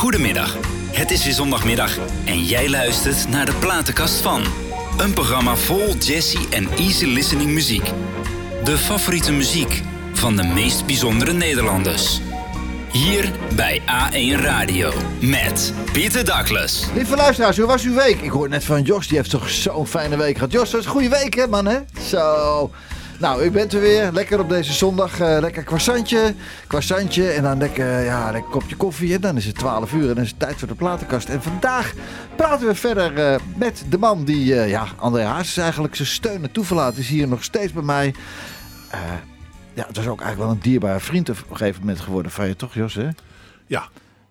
Goedemiddag. Het is weer zondagmiddag en jij luistert naar de platenkast van. Een programma vol jazzy en easy listening muziek. De favoriete muziek van de meest bijzondere Nederlanders. Hier bij A1 Radio met Pieter Douglas. Lieve luisteraars, hoe was uw week? Ik hoor net van Jos, die heeft toch zo'n fijne week gehad. Jos, dat goede week hè man hè? Zo. Nou, u bent er weer. Lekker op deze zondag. eh, lekker croissantje. Croissantje en dan lekker, ja, lekker kopje koffie. En dan is het 12 uur en dan is het tijd voor de platenkast. En vandaag praten we verder eh, met de man die, eh, ja, André Haas is eigenlijk zijn steun en toeverlaat. Is hier nog steeds bij mij. Eh, ja, het was ook eigenlijk wel een dierbare vriend op een gegeven moment geworden van je, toch Jos hè? Ja,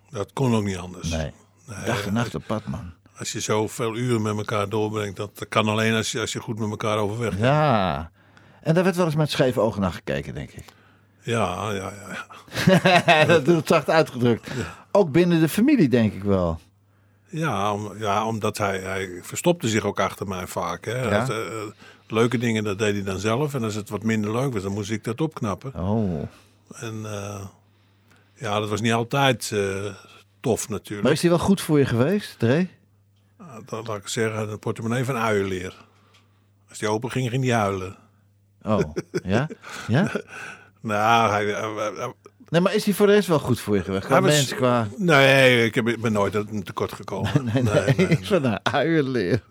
dat kon ook niet anders. Nee. Nee, Dag en nacht op pad man. Als je zoveel uren met elkaar doorbrengt, dat kan alleen als je, als je goed met elkaar overweg. Ja. En daar werd wel eens met scheve ogen naar gekeken, denk ik. Ja, ja, ja. dat is zacht uitgedrukt. Ook binnen de familie, denk ik wel. Ja, om, ja omdat hij, hij verstopte zich ook achter mij vaak. Hè. Ja? Eh, leuke dingen, dat deed hij dan zelf. En als het wat minder leuk was, dan moest ik dat opknappen. Oh. En eh, ja, dat was niet altijd eh, tof natuurlijk. Maar is die wel goed voor je geweest, Dre? Nou, Dat laat ik zeggen, de portemonnee van uienleer. Als die open ging, ging die huilen. Oh, ja? Ja? Nou, hij, hij- hij- Nee, maar is die voor de rest wel goed voor je geweest? Qua Hij was- mens, qua... Nee, ik heb, ik ben nooit aan tekort gekomen. Nee, nee, ik van een uienleer.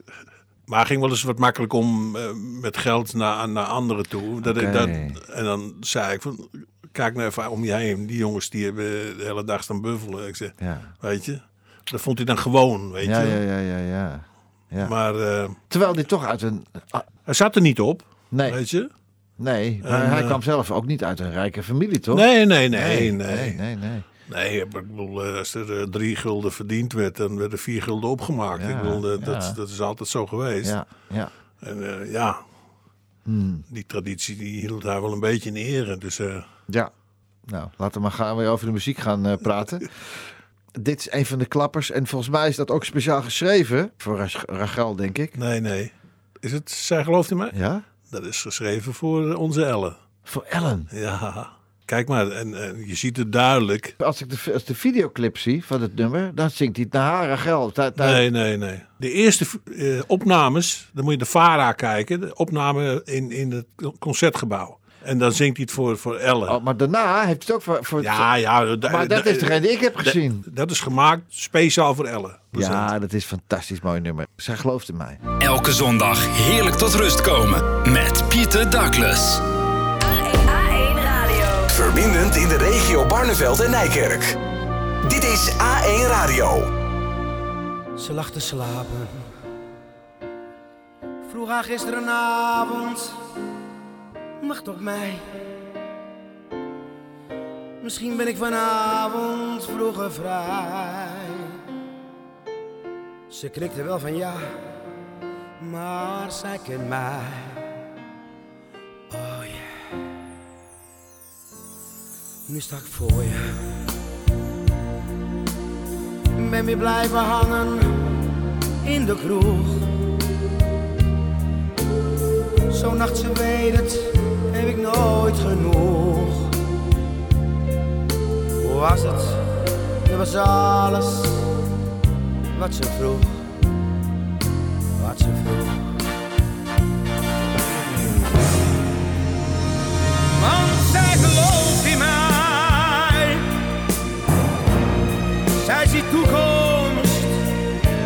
Maar hij ging wel eens wat makkelijk om eh, met geld naar, naar anderen toe. Dat, ik dat, en dan zei ik van, kijk nou even om je heen. Die jongens die hebben de hele dag staan buffelen. Ik zeg, Ja. weet je, dat vond hij dan gewoon, weet Ja, je. ja, ja, ja, ja. ja. Maar eh, Terwijl die toch uit een... hij zat er niet op, nee, weet je. Nee. Maar En, hij eh, kwam zelf ook niet uit een rijke familie, toch? Nee, nee, nee, nee. nee, nee, nee. Nee, ik bedoel, eh, als er eh, drie gulden verdiend werd, dan werden vier gulden opgemaakt. Ja, ik bedoel, eh, dat, ja. dat is altijd zo geweest. Ja, ja. En eh, ja, Hmm. die traditie die hield hij wel een beetje in ere. Dus eh, Ja. Nou, laten we maar gaan weer over de muziek gaan eh, praten. Dit is een van de klappers. En volgens mij is dat ook speciaal geschreven. Voor Rach- Rachel, denk ik. nee, nee. Is het, zij gelooft in mij? Ja? Dat is geschreven voor eh, onze Elle. Voor Ellen. Ja, kijk maar. En, en je ziet het duidelijk. Als ik de, als de videoclip zie van het nummer, dan zingt hij het naar haar, Rachel. Tij- tij- Nee, nee, nee. De eerste eh, opnames, dan moet je de VARA kijken. De opname in, in het concertgebouw. En dan zingt hij het voor, voor Elle. Oh, maar daarna heeft hij het ook voor... voor ja, ja. maar dat da- is degene die ik heb gezien. Dat is gemaakt speciaal voor Elle. Ja, dat is een fantastisch mooi nummer. Zij gelooft in mij. Elke zondag heerlijk tot rust komen met Pieter Douglas. A1 Radio. Verbindend in de regio Barneveld en Nijkerk. Dit is A1 Radio. Ze lag te slapen. Vroeg haar gisterenavond. Wacht op mij. Misschien ben ik vanavond vroeger vrij. Ze knikte wel van ja, maar zij kent mij. Oh ja. Nu sta ik voor je. Ben weer blijven hangen in de kroeg. Zo'n nacht, ze weet het, heb ik nooit genoeg. Hoe was het? Dat was alles wat ze vroeg. Wat ze vroeg. Want zij gelooft in mij. Zij ziet toekomst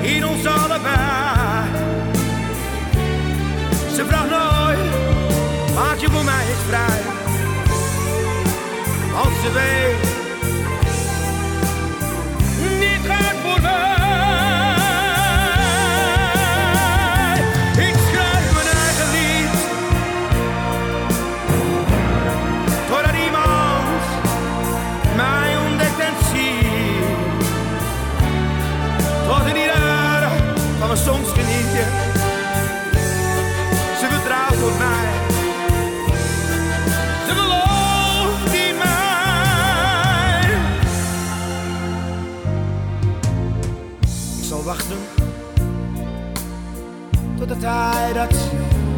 in ons allebei. Ze vraagt nooit, maak je voor mij eens vrij. Want ze weet, dat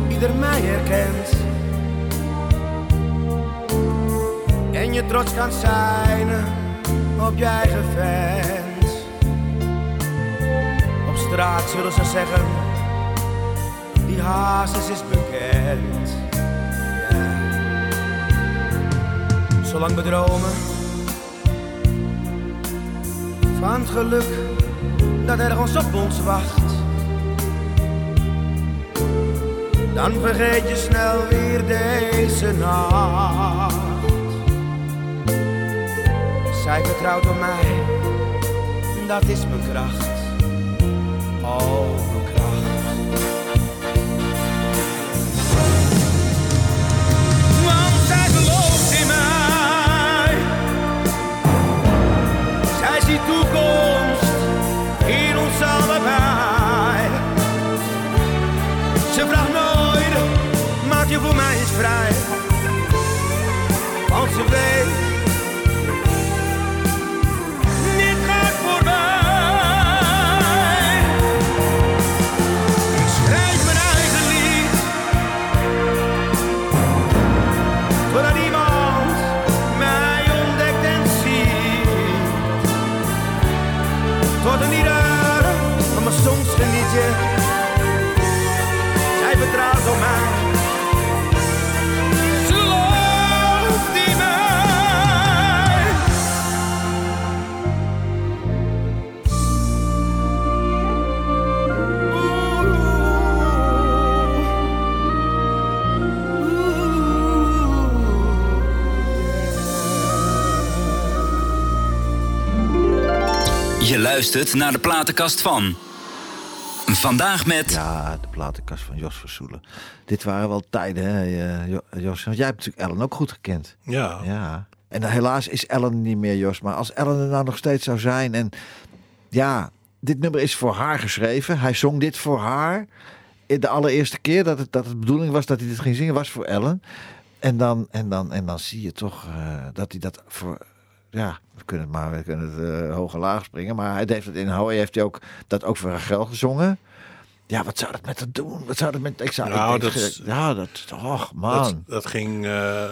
ieder mij herkent. En je trots kan zijn op je eigen vent. straat zullen ze zeggen, die hazes is bekend. Zolang we dromen van het geluk dat ergens op ons wacht. Dan vergeet je snel weer deze nacht. Zij vertrouwt op mij, dat is mijn kracht. Oh, mijn kracht. Want zij gelooft in mij. Zij ziet toekomst maak je voor mij eens vrij. Luistert naar de platenkast van. Vandaag met. Ja, de platenkast van Jos Versoelen. Dit waren wel tijden, hè, eh, Jo- Jos? Want jij hebt natuurlijk Ellen ook goed gekend. Ja, Ja. En helaas is Ellen niet meer, Jos. Maar als Ellen er nou nog steeds zou zijn. En ja, dit nummer is voor haar geschreven. Hij zong dit voor haar. In De allereerste keer dat het, dat het de bedoeling was dat hij dit ging zingen, was voor Ellen. En dan, en dan, en dan zie je toch eh, dat hij dat voor. Ja, we kunnen het maar we kunnen het eh, hoog en laag springen. Maar hij heeft het in Hawaii heeft hij ook dat ook voor Rachel gezongen. Ja, wat zou dat met haar doen? Wat zou dat met. Ik zou, Nou, ik denk, dat is- ja, dat. Och, man. dat, dat ging eh,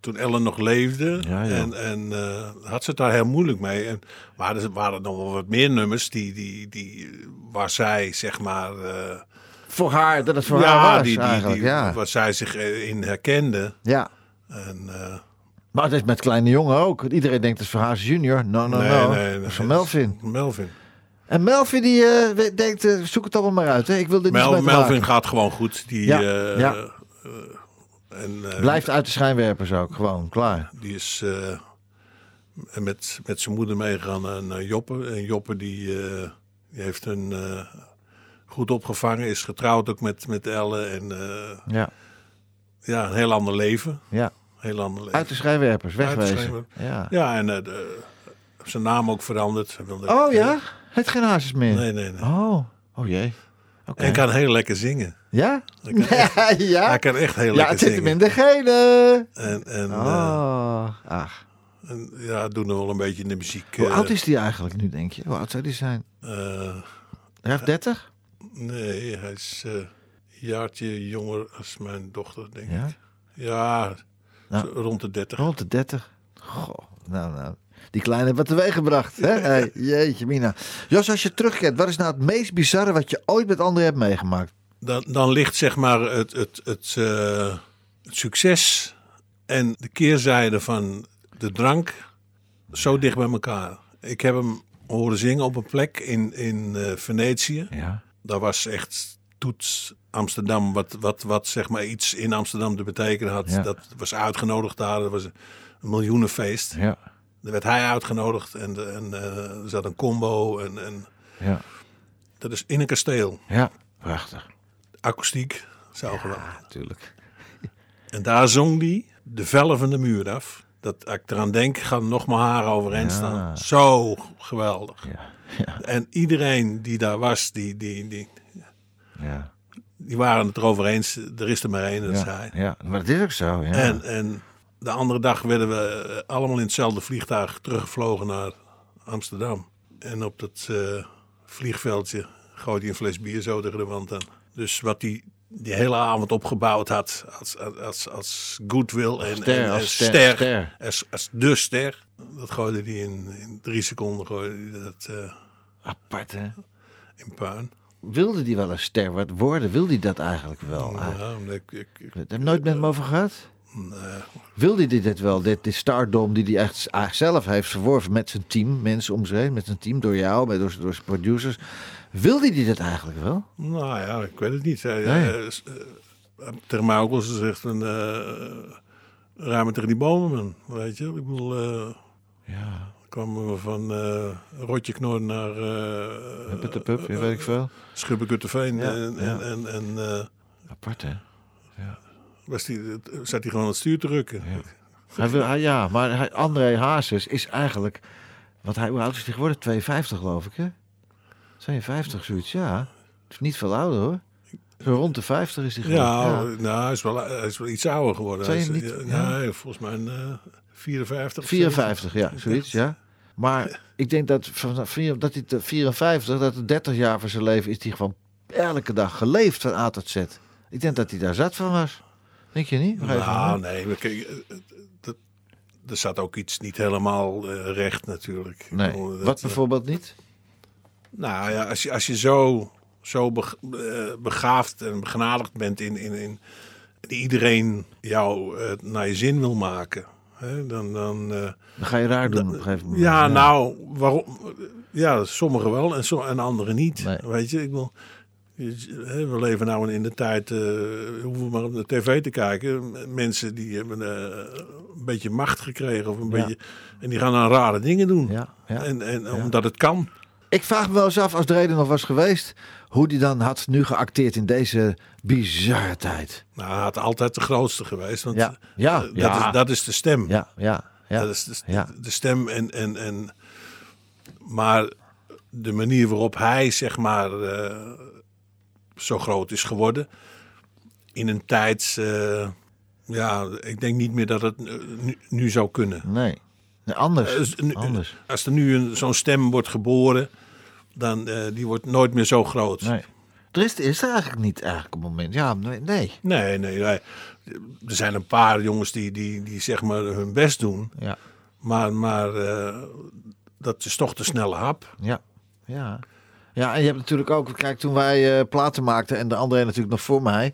toen Ellen nog leefde. Ja, ja. En, en eh, had ze het daar heel moeilijk mee. En, maar er waren nog wel wat meer nummers die, die, die, waar zij, zeg maar. voor haar, dat het voor haar was die, die, die- ja. waar zij zich in herkende. ja. En, Maar het is met kleine jongen ook. Iedereen denkt het is voor haar junior. No, no, nee, no. nee, nee, dat is van Melvin. Melvin. En Melvin die eh, denkt, eh, zoek het allemaal maar uit. Hè. Ik wil dit Mel- niet Melvin gaat gewoon goed. Die, Ja, eh, ja. en, Blijft uit de schijnwerpers ook. Gewoon, klaar. Die is met, met zijn moeder meegegaan naar, Joppe. En Joppe die, die heeft een goed opgevangen. Is getrouwd ook met, met Elle. En Ja, ja, een heel ander leven. ja. Heel ander leven. Uit de de wegwezen. Ja. Ja, en eh, de- zijn naam ook veranderd. Hij wilde- Oh ja? Het geen hazes meer? Nee, nee, nee. Oh, oh jee. Oké. En kan heel lekker zingen. Ja? Hij kan echt, ja? hij kan echt heel Ja, lekker het zit hem zingen. in de gene. En, en, eh, Oh, ach. en ja, doen er wel een beetje in de muziek. Hoe eh, oud is die eigenlijk nu, denk je? Hoe oud zou die zijn? eh, Hij heeft 30? Nee, hij is eh, een jaartje jonger als mijn dochter, denk Ja? ik. Ja, Nou. rond de 30. Rond de 30. Goh, nou, nou. Die kleine heeft wat teweeg gebracht. Hè? Hey, jeetje, Mina. Jos, als je terugkijkt, wat is nou het meest bizarre wat je ooit met anderen hebt meegemaakt? Dan, dan ligt zeg maar het, het, het, eh, het succes en de keerzijde van de drank zo dicht bij elkaar. Ik heb hem horen zingen op een plek in, in eh, Venetië. Ja. Daar was echt toets Amsterdam, wat, wat, wat zeg maar iets in Amsterdam te betekenen had. Ja. Dat was uitgenodigd daar. Dat was een miljoenenfeest. Ja. Daar werd hij uitgenodigd en, en eh, er zat een combo. En, en Ja. dat is in een kasteel. Ja. Prachtig. Akoestiek, zo geweldig. Natuurlijk. En daar zong hij de vellen van de muur af. Dat, ik eraan denk, gaan nog maar haren overeind Ja. staan. Zo geweldig. Ja. Ja. En iedereen die daar was, die, die, die, Ja. Die waren het erover eens. Er is er maar één, dat is Ja. hij. ja. Maar dat is ook zo. Ja. En, en de andere dag werden we eh, allemaal in hetzelfde vliegtuig teruggevlogen naar Amsterdam. En op dat eh, vliegveldje gooit hij een fles bier zo tegen de wand aan. Dus wat hij die hele avond opgebouwd had als, als, als goodwill en, Ster, en, als en ster, ster, ster. Als, als de ster. Dat gooide hij in, in drie seconden gooide hij dat, eh, Apart, hè? in puin. Wilde die wel een ster wat worden? Wilde hij dat eigenlijk wel? Ah, Ja, omdat ik, ik, ik- Heb nooit met hem over gehad? nee. Wilde hij dit wel? Dit, dit stardom die hij echt zelf heeft verworven met zijn team, mensen om zich heen, met zijn team, door jou, met, door, door zijn producers. Wilde hij dit eigenlijk wel? Nou ja, ik weet het niet. Hij, Nee. eh, eh, tegen mij ook wel gezegd eh ruim tegen die bomen. Weet je? Ik bedoel... eh, Ja, kwamen we van eh Rotje Knor naar uh, pup, pup, weet ik veel. Schubbekutteveen. Ja, en ja. en, en, en eh, Apart, hè? was die, zat hij gewoon aan het stuur te. Hij wil, hij- ja, maar hij, André Hazes is eigenlijk... Want hij, hoe oud is hij geworden? 52 geloof ik, hè? 52, zoiets, ja. Is niet veel ouder, hoor. Zo rond de 50 is hij geworden. Ja, Nou, hij, is wel, hij is wel iets ouder geworden. Hij is, niet- ja, ja. nee, volgens mij een eh 54. of 54, ja, zoiets, ja. Maar ik denk dat, vanaf dat hij te 54, dat het 30 jaar van zijn leven is hij gewoon elke dag geleefd van A tot Z. Ik denk dat hij daar zat van was. Denk je niet? Nou, nee, eh, dat, er zat ook iets niet helemaal eh, recht natuurlijk. Nee. dat, Wat eh, bijvoorbeeld niet? Nou ja, als je, als je zo, zo beg- begaafd en begenadigd bent in, in, in die iedereen jou naar je zin wil maken, hè, dan. dan eh, Dan ga je raar doen op een gegeven moment. ja, nou, waarom? Ja, sommigen wel en, en anderen niet. Nee. Weet je, ik wil. We leven nou in de tijd, eh we hoeven maar op de tv te kijken. Mensen die hebben eh, een beetje macht gekregen of een Ja. beetje, en die gaan dan rare dingen doen. Ja, ja. En, en omdat het kan. Ik vraag me wel eens af, als de reden nog was geweest, hoe die dan had nu geacteerd in deze bizarre tijd. Nou, hij had altijd de grootste geweest. Want Ja, ja, eh, dat, ja. Is, dat is de stem. Ja, ja, ja. Dat is de, ja. de stem. En, en, en, maar de manier waarop hij, zeg maar, eh, zo groot is geworden. In een tijd. eh, ja, ik denk niet meer dat het nu, nu zou kunnen. Nee. nee anders. Dus nu- anders. Als er nu zo'n stem wordt geboren. Dan eh die wordt nooit meer zo groot. Nee. Er is, is er eigenlijk niet eigenlijk een moment. Ja, nee. nee. Nee, nee, nee. Er zijn een paar jongens die, die, die zeg maar hun best doen. Ja, Maar, maar eh, dat is toch de snelle hap. ja, ja. Ja, en je hebt natuurlijk ook, kijk, toen wij eh, platen maakten en de andere natuurlijk nog voor mij.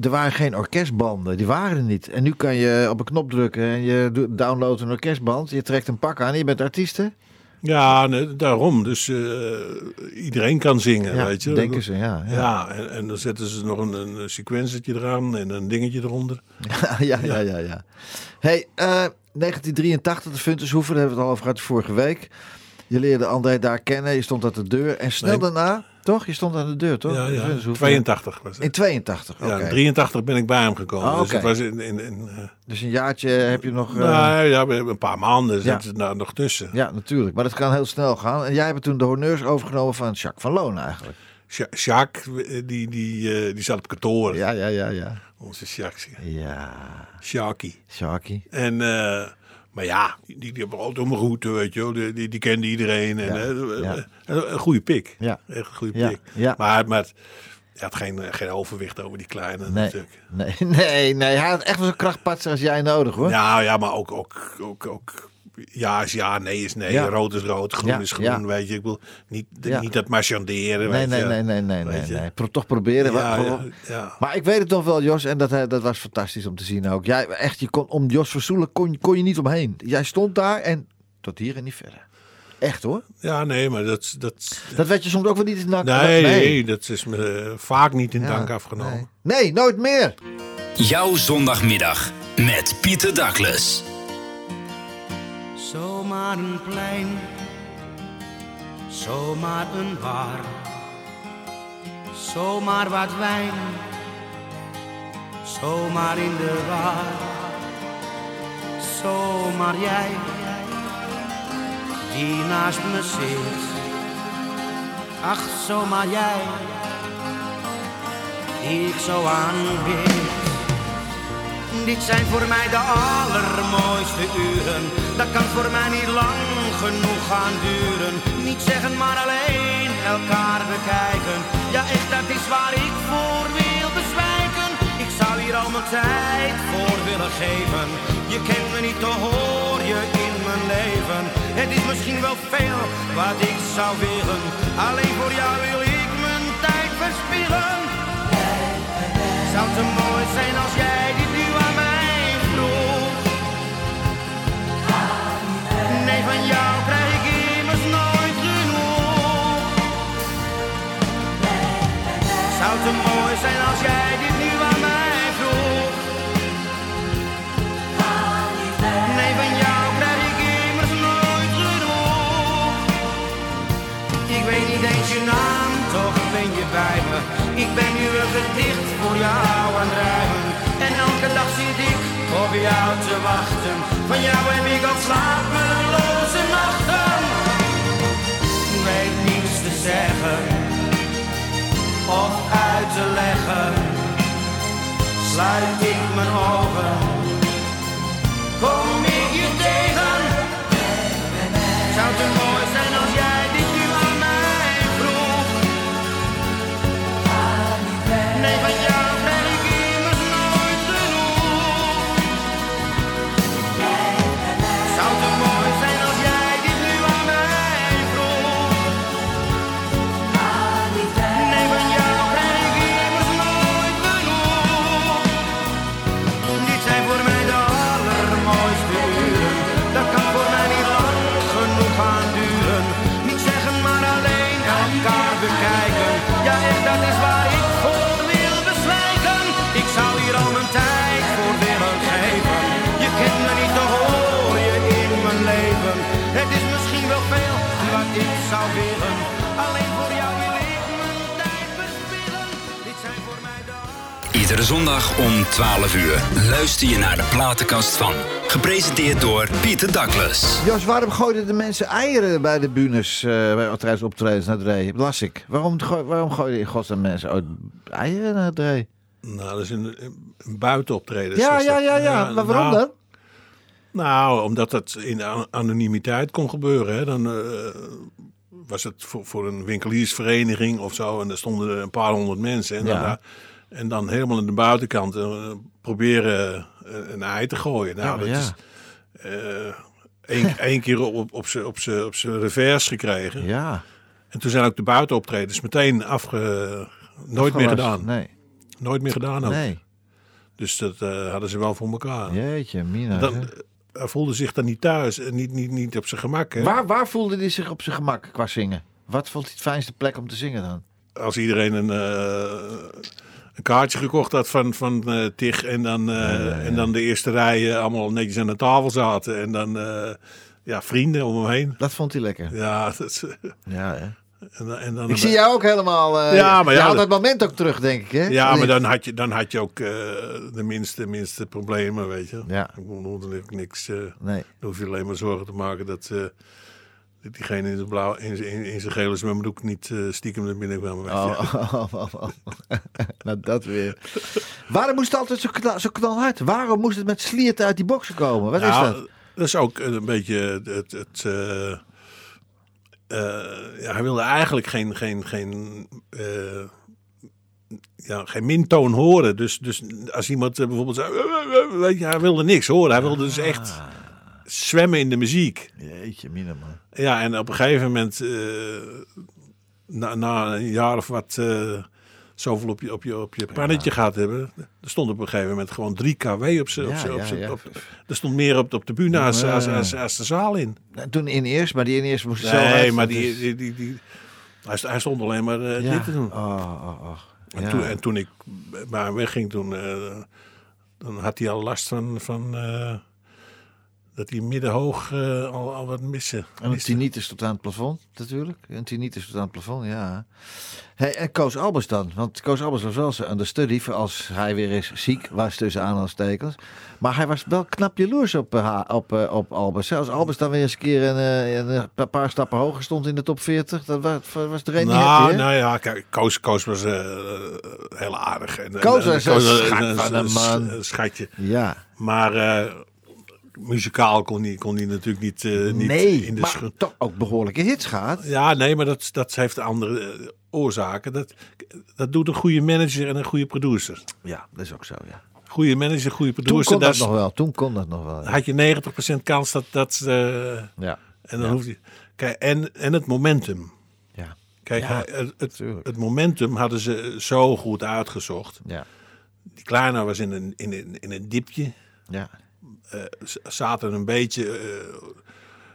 Er waren geen orkestbanden, die waren er niet. En nu kan je op een knop drukken en je downloadt een orkestband. Je trekt een pak aan en je bent artiesten. Ja, nee, daarom. Dus eh, iedereen kan zingen, Ja, weet je. denken ze, ja. Ja, Ja, en, en dan zetten ze nog een, een sequenzetje eraan en een dingetje eronder. ja, ja, ja. ja, hey, eh, 1983, de Funtershoeven, daar hebben we het al over gehad vorige week. Je leerde André daar kennen, je stond aan de deur. En snel Nee. daarna, toch? Je stond aan de deur, toch? Ja, ja. Funtershoeven. 82 was het. In 82, oké. Ja, in 83 ben ik bij hem gekomen. Dus het was in, in, in eh, Dus een jaartje heb je nog... eh, nou, ja, we hebben een paar maanden Ja. zitten daar nog tussen. Ja, natuurlijk. Maar dat kan heel snel gaan. En jij hebt toen de honneurs overgenomen van Jacques van Loon eigenlijk. Jacques, eh, die, die, eh, die zat op kantoor. Ja, ja, ja, ja. Onze Jacques. Ja, Jacques. Jacques. En, eh, maar ja, die, die hebben altijd om mijn route, weet je wel. Die, die, die kende iedereen. En, Ja, eh, eh, een, een goede pik. Ja. Echt een goede pik. ja. Maar, maar hij had geen, geen overwicht over die kleine Nee, natuurlijk. nee, nee, nee. Hij had echt wel zo'n krachtpatser als jij nodig, hoor. Ja, ja, maar ook, ook, ook, ook ja is ja, nee is nee, Ja. rood is rood, groen Ja, is groen, ja. weet je. Ik wil niet, Ja. niet dat marchanderen, nee, weet nee, je. nee, nee, nee, Weet nee, nee. Pro- toch proberen. Ja, maar, ja, ja. maar ik weet het nog wel, Jos. En dat, eh, dat was fantastisch om te zien ook. Jij, echt, je kon, om Jos Versoelen kon, kon je niet omheen. Jij stond daar en tot hier en niet verder. Echt, hoor. Ja, nee, maar dat... dat Dat werd je soms ook wel niet in de nak. nee, nee, dat is me eh, vaak niet in Ja, dank afgenomen. Nee. nee, nooit meer. Jouw zondagmiddag met Pieter Douglas. Zomaar een plein, zomaar een bar, zomaar wat wijn, zomaar in de war, zomaar jij die naast me zit. Ach, zomaar jij, die ik zo aanbid. Dit zijn voor mij de allermooiste uren. Dat kan voor mij niet lang genoeg gaan duren. Niet zeggen, maar alleen elkaar bekijken. Ja, echt, dat is waar ik voor wil bezwijken. Ik zou hier al mijn tijd voor willen geven. Je kent me niet, te hoor je in mijn leven. Het is misschien wel veel wat ik zou willen. Alleen voor jou wil ik mijn tijd verspillen. Zou te mooi zijn als jij dit te mooi zijn als jij dit nu aan mij vroeg. Nee, van jou krijg ik immers nooit genoeg. Ik weet niet eens je naam, toch ben je bij me. Ik ben nu een gedicht voor jou aan het rijmen. En elke dag zit ik op jou te wachten. Van jou heb ik al slapeloze Sluit ik mijn ogen, zou willen. Alleen voor jou wil ik mijn tijd verspillen. Dit zijn voor mij de Iedere zondag om 12 uur luister je naar de platenkast van. Gepresenteerd door Pieter Douglas. Jos, waarom gooiden de mensen eieren bij de bunes eh bij tijdens optredens naar Dree? Las ik. Waarom, waarom gooiden in godsnaam mensen ooit eieren naar Dree? Nou, dat is een, een buitenoptreden. Ja, ja, ja, ja. Maar waarom nou, dan? Nou, omdat dat in an- anonimiteit kon gebeuren. Hè. Dan eh, was het voor, voor een winkeliersvereniging of zo. En daar stonden een paar honderd mensen. En, Ja. dan, en dan helemaal aan de buitenkant eh, proberen eh, een ei te gooien. Nou, Ja, maar dat ja. is eh, één, één keer op, op zijn op z'n- op z'n revers gekregen. Ja. En toen zijn ook de buitenoptredens meteen afge... Nooit meer gedaan. Nee. Nooit meer gedaan ook. Nee. Dus dat eh, hadden ze wel voor elkaar. Jeetje, Mina. Dan. Hij voelde zich dan niet thuis en niet, niet, niet op zijn gemak. Hè? Waar, waar voelde hij zich op zijn gemak qua zingen? Wat vond hij het fijnste plek om te zingen dan? Als iedereen een, eh, een kaartje gekocht had van, van eh TIG en dan, eh, en dan de eerste rij eh, allemaal netjes aan de tafel zaten. En dan eh, ja, vrienden om hem heen. Dat vond hij lekker. Ja, dat, Ja, hè? En, en dan Ik zie jou ook helemaal... eh, Ja, maar je ja, haalt dat- dat moment ook terug, denk ik, hè? Ja, maar dan had je, dan had je ook eh, de minste, minste problemen, weet je. Ja. Ik bedoel, er niks... eh, Nee. Dan hoef je alleen maar zorgen te maken dat, eh, dat diegene in zijn, blauw, in zijn, in, in zijn gele zwembroek niet eh, stiekem naar binnen kwam. je. Oh, oh, oh, oh. nou, dat weer. Waarom moest het altijd zo, knal, zo knalhard? Waarom moest het met slierten uit die boksen komen? Wat is Nou, dat? dat is ook een beetje het... het eh, eh, ja, hij wilde eigenlijk geen, geen, geen, eh, ja, geen mintoon horen. Dus, dus als iemand eh, bijvoorbeeld zei... "Eh, Weet je, hij wilde niks horen. Hij wilde dus echt Ah. zwemmen in de muziek. Jeetje, mina man. Ja, en op een gegeven moment, eh, na, na een jaar of wat, eh, zoveel op je, op je, op je pannetje gaat hebben. Er stond op een gegeven moment gewoon 3 kW op zijn. op Ja, ja, ja. Er stond meer op, op de bühne als, Ja. als, als, als de zaal in. Nou, Toen in eerst, maar die in eerst moest zo Nee, hard, maar dat die, is- die, die, die- hij, st- hij stond alleen maar ja. dit te doen. Oh, oh, oh. En, Ja. toen, en toen ik bij hem wegging, toen, eh, dan had hij al last van, van eh, dat hij middenhoog eh, al, al wat missen. En een miste. tinnitus tot aan het plafond, natuurlijk. Een tinnitus tot aan het plafond, ja. Hey, en Koos Albers dan? Want Koos Albers was wel zijn understudy voor als hij weer eens ziek was tussen aanhalingstekens. Maar hij was wel knap jaloers op, eh, op, eh, op Albers. hè. Als Albers dan weer eens een keer een, een, paar stappen hoger stond in de top 40, dat was, was er een niet Nou, happy, nou ja, kijk, Koos, Koos was heel aardig. En, Koos was en- een schatje. Ja, Maar muzikaal kon hij, kon hij natuurlijk niet, eh, niet nee, in de maar toch ook behoorlijke hits gehad. Ja, nee, maar dat, dat heeft andere eh, oorzaken. Dat, dat doet een goede manager en een goede producer. Ja, dat is ook zo, ja. Goede manager, goede Toen producer. kon dat nog wel, toen kon dat nog wel. ja. had je 90% kans dat... dat eh, Ja, en dan hoeft hij... Kijk, en, en het momentum. ja. Kijk, Ja, het, het, het momentum hadden ze zo goed uitgezocht. Ja, Die Kleiner was in een, in een, in een diepje. ja. Eh, zaten een beetje eh,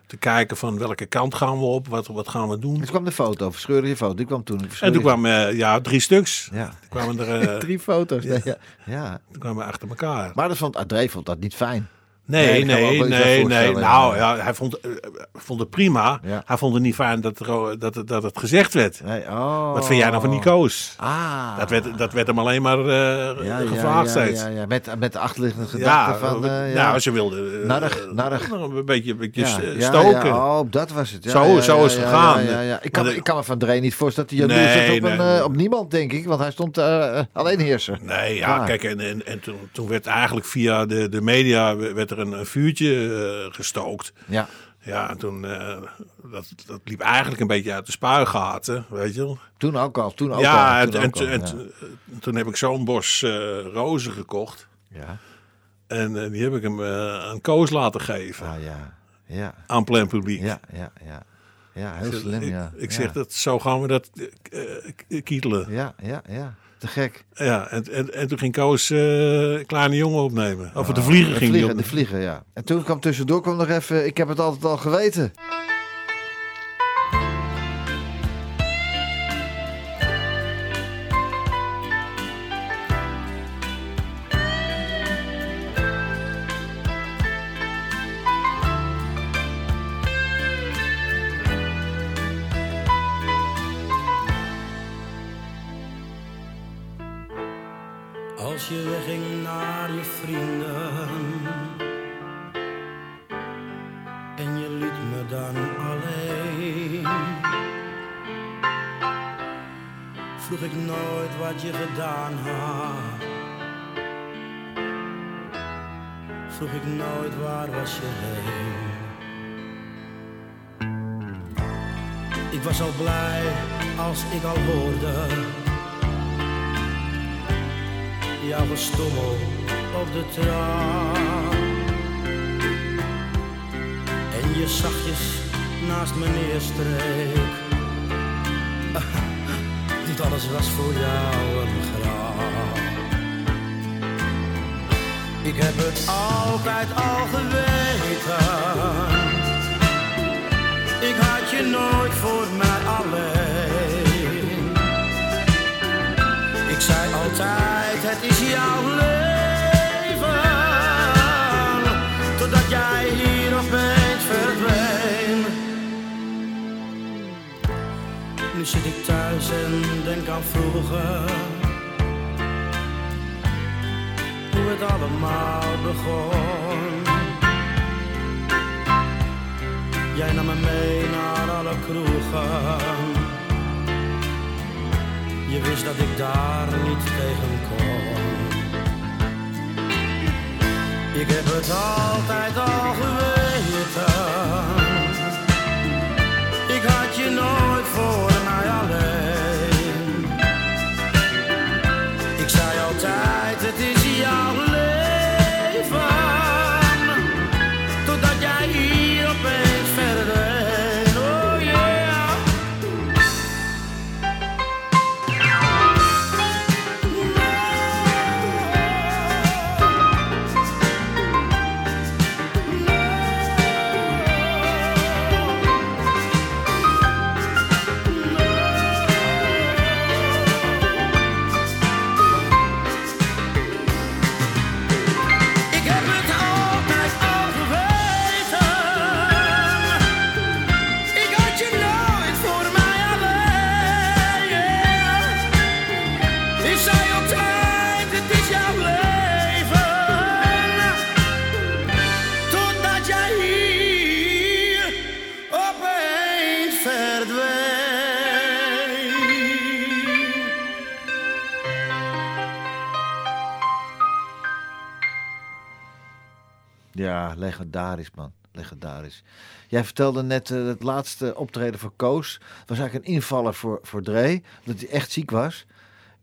te kijken van welke kant gaan we op, wat, wat gaan we doen. Dus kwam de foto, verscheurde je foto, die kwam toen. En toen kwamen eh, ja, drie stuks. Ja. Toen kwamen er Drie foto's. Ja. Ja. ja. toen kwamen we achter elkaar. Maar dat vond André vond dat niet fijn. Nee, Nee, nee, nee, Nou ja. hij vond, eh, vond het prima. Ja. Hij vond het niet fijn dat, er, dat, het- dat het gezegd werd. Nee, oh. Wat vind jij nou van die Koos? Ah. Dat, werd, dat werd hem alleen maar eh, ja, gevraagd ja, ja, steeds. Ja, ja. Met, met de achterliggende gedachte van... eh, eh, ja. nou, ze wilden eh, Narrig, narrig. nog een beetje, een beetje stoken. Ja, oh, dat was het. Ja, Zo- zo is het gegaan. Ja, ja, ja. Ik, kan, ik kan me van Dree niet voorstellen dat hij Nee, op, nee. eh, op niemand, denk ik. Want hij stond eh, alleen heerser. Nee, ja, Ja. kijk, en, en, en toen, toen werd eigenlijk via de, de media werd er een, een vuurtje eh, gestookt. Ja. Ja, en toen, eh, dat, dat liep eigenlijk een beetje uit de spuigaten, weet je wel. Toen ook al. Toen ook ja, al. en, Toen, en, ook al, en- ja. en toen heb ik zo'n bos eh, rozen gekocht. Ja. En die heb ik hem aan Koos laten geven, Ah, ja. Ja. aan plein publiek. Ja, ja, ja. Ja, heel slim, ik, ja. ik ja. zeg dat, zo gaan we dat kietelen. Ja, ja, ja. Te gek. Ja, en, en, en toen ging Koos eh, een kleine jongen opnemen. Of de vlieger De ging vliegen, de opnemen. vliegen, ja. En toen kwam tussendoor kwam nog even... Ik heb het altijd al geweten. Het is jouw leven. Totdat jij hier opeens verdween. Nu zit ik thuis en denk aan vroeger. Hoe het allemaal begon. Jij nam me mee naar alle kroegen. Je wist dat ik daar niet tegen kon. Ik heb het altijd al geweten. Ik had je nooit Ja, legendarisch, man. Legendarisch. Jij vertelde net eh, het laatste optreden voor Koos. was eigenlijk een invaller voor, voor Dre. Dat hij echt ziek was.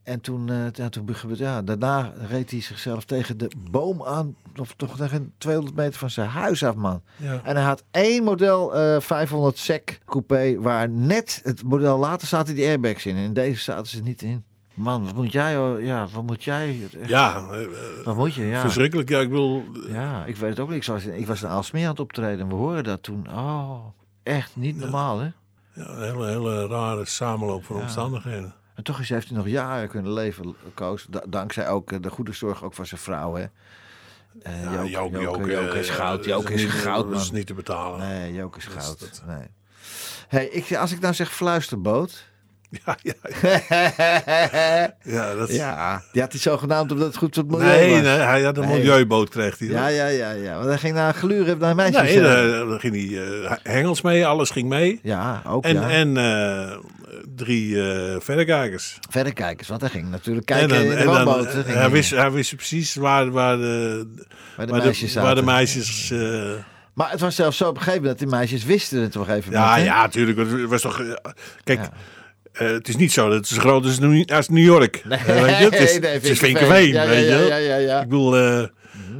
En toen, eh, ja, toen ja, daarna reed hij zichzelf tegen de boom aan. Of toch tegen 200 meter van zijn huis af, man. Ja. En hij had één model eh 500 SEC coupé. Waar net het model later zaten die airbags in. En in deze zaten ze niet in. Man, wat moet jij? Ja, wat moet jij? Ja, eh, eh, Wat moet je? Ja. verschrikkelijk. Ja, ik bedoel, Ja, ik weet het ook niet. Ik was, ik was in Aalsmeer aan het optreden en we horen dat toen. Oh, echt niet normaal, hè? ja, een hele, hele rare samenloop van omstandigheden. En toch is, heeft hij nog jaren kunnen leven, Koos. Da- dankzij ook eh, de goede zorg ook van zijn vrouw, hè? Eh, Ja, Joke, Joke, Joke, Joke is eh, goud. Joke is goud, Dat is niet te betalen. Nee, Joke is goud. Nee. Hey, ik, als ik nou zeg fluisterboot... Ja, ja, ja, dat ja, die had hij zogenaamd omdat het goed voor het milieu Nee, was. nee, hij had een Nee. milieuboot, kreeg hij. Ja, ja, ja, ja. Want hij ging naar gluren naar meisjes. Nee, daar, daar ging hij eh, hengels mee, alles ging mee. ja, ook En, ja. en eh, drie eh verrekijkers. Verrekijkers, want hij ging natuurlijk En kijken dan, in de en dan, woonboot. hij, wist, hij wist precies waar, waar de, waar de waar meisjes de, waar de meisjes... Maar het was zelfs zo op een gegeven moment dat die meisjes wisten het op een gegeven ja, ja, natuurlijk. Het was toch... kijk, Ja. Eh, het is niet zo dat het zo groot is als New- York. Nee, Eh, weet je? Het is, nee, het is Vinkerveen. Vinkerveen, Ja, ja, weet ja, je. ja, ja, ja. Ik bedoel, eh,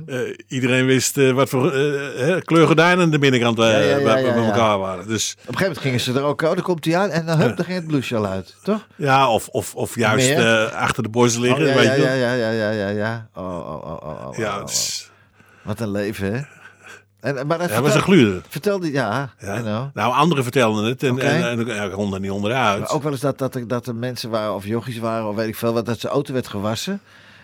eh, iedereen wist eh, wat voor eh, eh, kleurgordijnen aan de binnenkant eh, bij, bij elkaar waren. Dus Op een gegeven moment gingen ze er ook, oh, dan komt hij uit en dan, hup, dan ging het blouseje al uit, toch? ja, of, of, of juist eh, achter de borst liggen, oh, ja, weet ja, je. ja, ja, ja, ja, ja, ja. Oh, oh, oh, oh, oh, oh, oh. is- Wat een leven, hè? En, maar hij was een gluurder. vertelde, ja, Ja. Know. Nou, anderen vertelden het en, Oké. en, en, kon er niet onderuit. Maar ook wel eens dat, dat, er, dat er mensen waren, of jochies waren, of weet ik veel wat, dat zijn auto werd gewassen.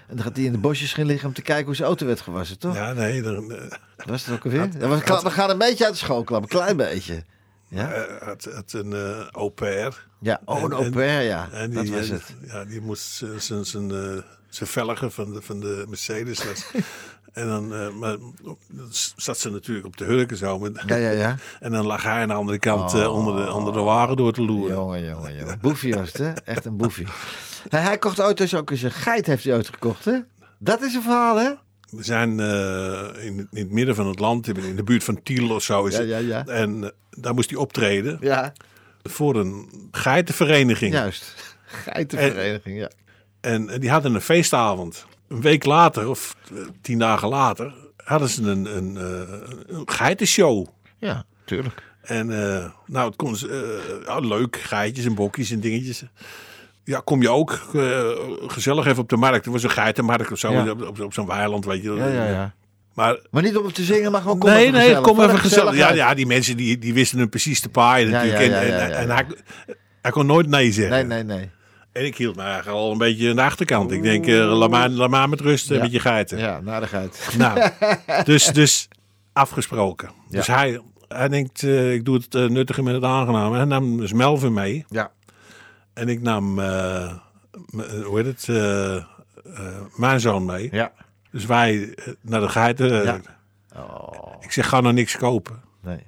En dan gaat hij in de bosjes gaan liggen om te kijken hoe zijn auto werd gewassen, toch? Ja, nee, dan, eh, Was het ook alweer? Ja, we, we gaan een beetje uit de school klappen, een klein beetje. Ja, eh, had, had een eh au pair. ja. oh, een en- au pair, ja. En dat die, was eh, het. Ja, die moest zijn- zijn zijn eh, zijn velgen van de, van de Mercedes. En dan eh, maar, zat ze natuurlijk op de hurken zo. Met, Ja, ja, ja. En dan lag hij aan de andere kant eh, Oh. onder, de, onder de wagen door te loeren. Jongen, jongen, jongen. Boefie was het, hè? Echt een boefie. Hij, hij kocht auto's ook eens een geit heeft hij ooit gekocht, hè? Dat is een verhaal, hè? We zijn eh, in, in het midden van het land, in de buurt van Tiel of zo. Is Ja, het. ja, ja. En daar moest hij optreden Ja, voor een geitenvereniging. juist. Geitenvereniging, ja. En die hadden een feestavond. Een week later, of eh, tien dagen later, hadden ze een, een, eh, een geitenshow. Ja, tuurlijk. En eh, nou, het kon ja, leuk, geitjes en bokjes en dingetjes. Ja, kom je ook gezellig even op de markt. Er was een geitenmarkt of zo, Ja. op, op, op zo'n weiland, weet je. Ja, ja, ja. Maar Maar niet om te zingen, maar gewoon kom nee, even nee, gezellig. kom Voor de even gezellig. Ja, ja, die mensen die, die wisten hem precies te paaien natuurlijk. en, en, hij kon nooit nee zeggen. Nee, nee, nee. En ik hield me eigenlijk al een beetje aan de achterkant. Ik denk, eh, laat, maar, laat maar met rust Ja. met je geiten. Ja, narigheid. Nou, dus, dus afgesproken. Ja. Dus hij, hij denkt, eh, ik doe het eh, nuttige met het aangename. Hij nam dus Melvin mee. Ja. En ik nam, hoe heet het, mijn zoon mee. Ja. Dus wij naar de geiten. Ja. Oh, Ik zeg, ga nou niks kopen. nee.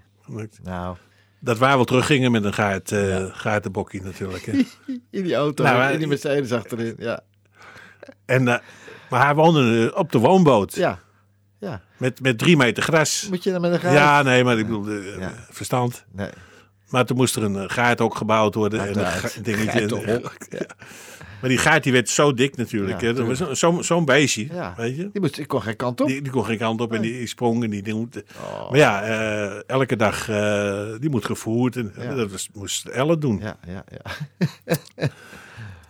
Nou, Dat wij wel teruggingen met een geit, eh geitenbokkie natuurlijk. Hè. in die auto, Nou, in die Mercedes achterin. Ja. en, eh, maar hij woonde eh, op de woonboot. Ja. Ja. Met, met drie meter gras. Moet je dan met een geit? Ja, nee, maar ik bedoel, Ja. verstand. Nee. Maar toen moest er een gaait ook gebouwd worden. En een dingetje. Maar die gaait die werd zo dik natuurlijk. Ja. Dat was zo- zo'n zo'n beestje, Ja. weet je. Die, moest, ik kon geen kant op. Die, die kon geen kant op en die sprong en die ding. Oh. Maar ja, eh, elke dag, eh, die moet gevoerd. En Ja. dat was, moest Elle doen. Ja, ja, ja.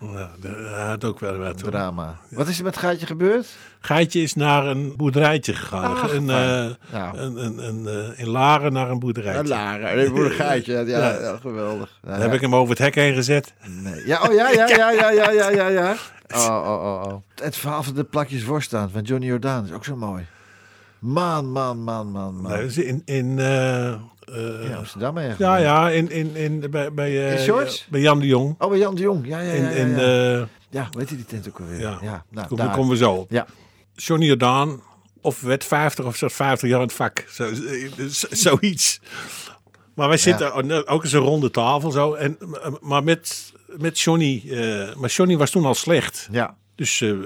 Ja, dat had ook wel wat. hoor. Drama. Wat is er met gaatje gebeurd? Gaatje is naar een boerderijtje gegaan. Een, eh, Nou. een, een, een, eh, in Laren naar een boerderijtje. Een voor een gaatje. Ja, ja, Ja. geweldig. Daar heb ik hem over het hek heen gezet. Nee. Ja, oh ja, ja, ja, ja, ja, ja, ja, ja. Oh, oh, oh, oh. Het verhaal van de plakjes worst aan van Johnny Jordaan is ook zo mooi. Man, man, man, man, man. Is in, in, eh, in Amsterdam ja, ja, in, in, in, bij, bij, eh, bij Jan de Jong. Oh, bij Jan de Jong. Ja, ja, ja. In, ja, in, ja. eh, ja weet je die tent ook alweer? ja, ja nou, Kom- daar. komen we zo op. Ja. Johnny Jordaan, of werd 50 of zat 50 jaar in het vak. Zo, zoiets. Maar wij zitten ook eens een ronde tafel zo. En, maar met, met Johnny, eh, maar Johnny was toen al slecht. Ja. Dus eh, eh,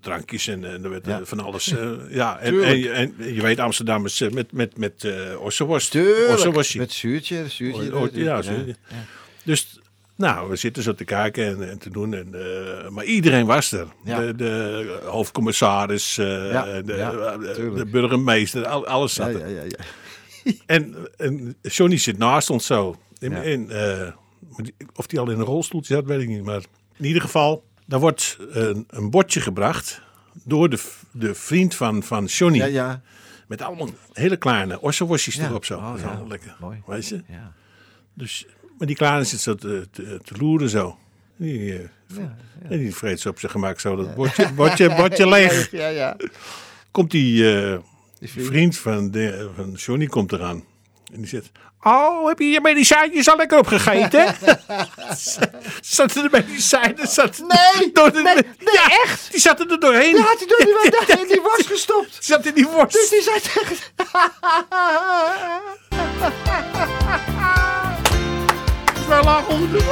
drankjes en, en er werd eh, Ja. van alles. eh, ja, en, en, en je weet, Amsterdammers eh, met, met, met eh. Ossenworstje. Met zuurtje, zuurtje. Ja, ja. zuurtje. Dus Nou, we zitten zo te kijken en, en te doen. En, eh, maar iedereen was er. Ja. De, de hoofdcommissaris, eh, Ja, de, ja, de- burgemeester, al- alles zat er. En, en Johnny zit naast ons zo. En, en, eh, die- of die al in een rolstoel zat, weet ik niet. Maar in ieder geval, daar wordt een, een bordje gebracht door de, de vriend van, van Johnny. ja, ja. Met allemaal hele kleine ossenworstjes Ja. erop zo. Oh, dat is ja. allemaal lekker. Mooi. Weet je? ja. Dus, maar die kleine zit zo te, te, te loeren zo. Die, eh, En die vreet zo op zijn gemak zo dat bordje, bordje, bordje leeg. Ja, ja. Komt die, eh, vriend. vriend, van, de, van Johnny komt eraan. En die zegt... Oh, heb je je medicijntjes al lekker opgegeten? zaten de medicijnen... Zaten Nee, door de, nee, nee, ja, echt? Die zaten er doorheen. Die had hij door die, in die was gestopt. Die zat in die worst. Dus die zei tegen... Wij lagen onder de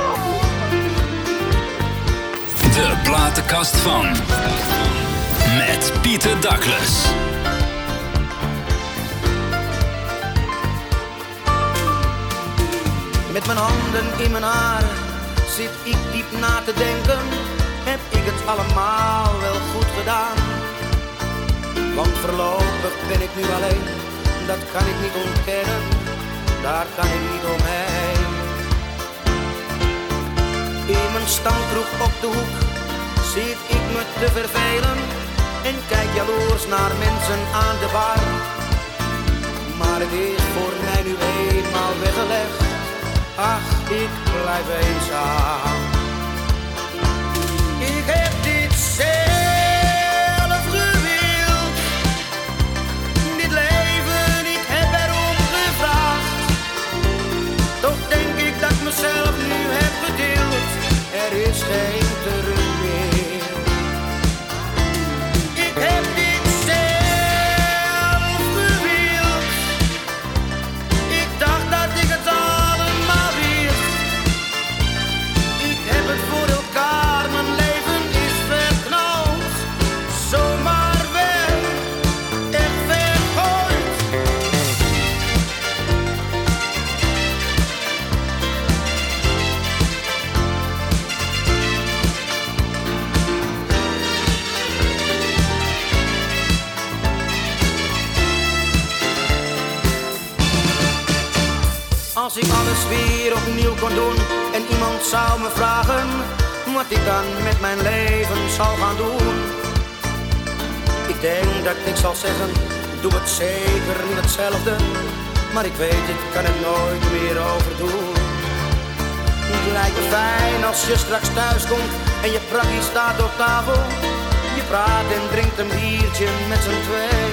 De platenkast van. Met Pieter Douglas. Met mijn handen in mijn haren zit ik diep na te denken. Heb ik het allemaal wel goed gedaan? Want voorlopig ben ik nu alleen, dat kan ik niet ontkennen. Daar kan ik niet omheen. In mijn stamkroeg op de hoek zit ik me te vervelen. En kijk jaloers naar mensen aan de bar. Maar het Ach, ik blijf eenzaam. Als ik alles weer opnieuw kon doen en iemand zou me vragen wat ik dan met mijn leven zal gaan doen. Ik denk dat ik zal zeggen, doe het zeker niet hetzelfde. Maar ik weet, ik kan het nooit meer overdoen. Het lijkt me fijn als je straks thuis komt en je prakkie staat op tafel. Je praat en drinkt een biertje met z'n twee.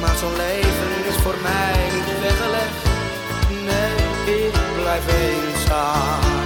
Maar zo'n leven is voor mij niet weggelegd. Ik blijf eenzaam.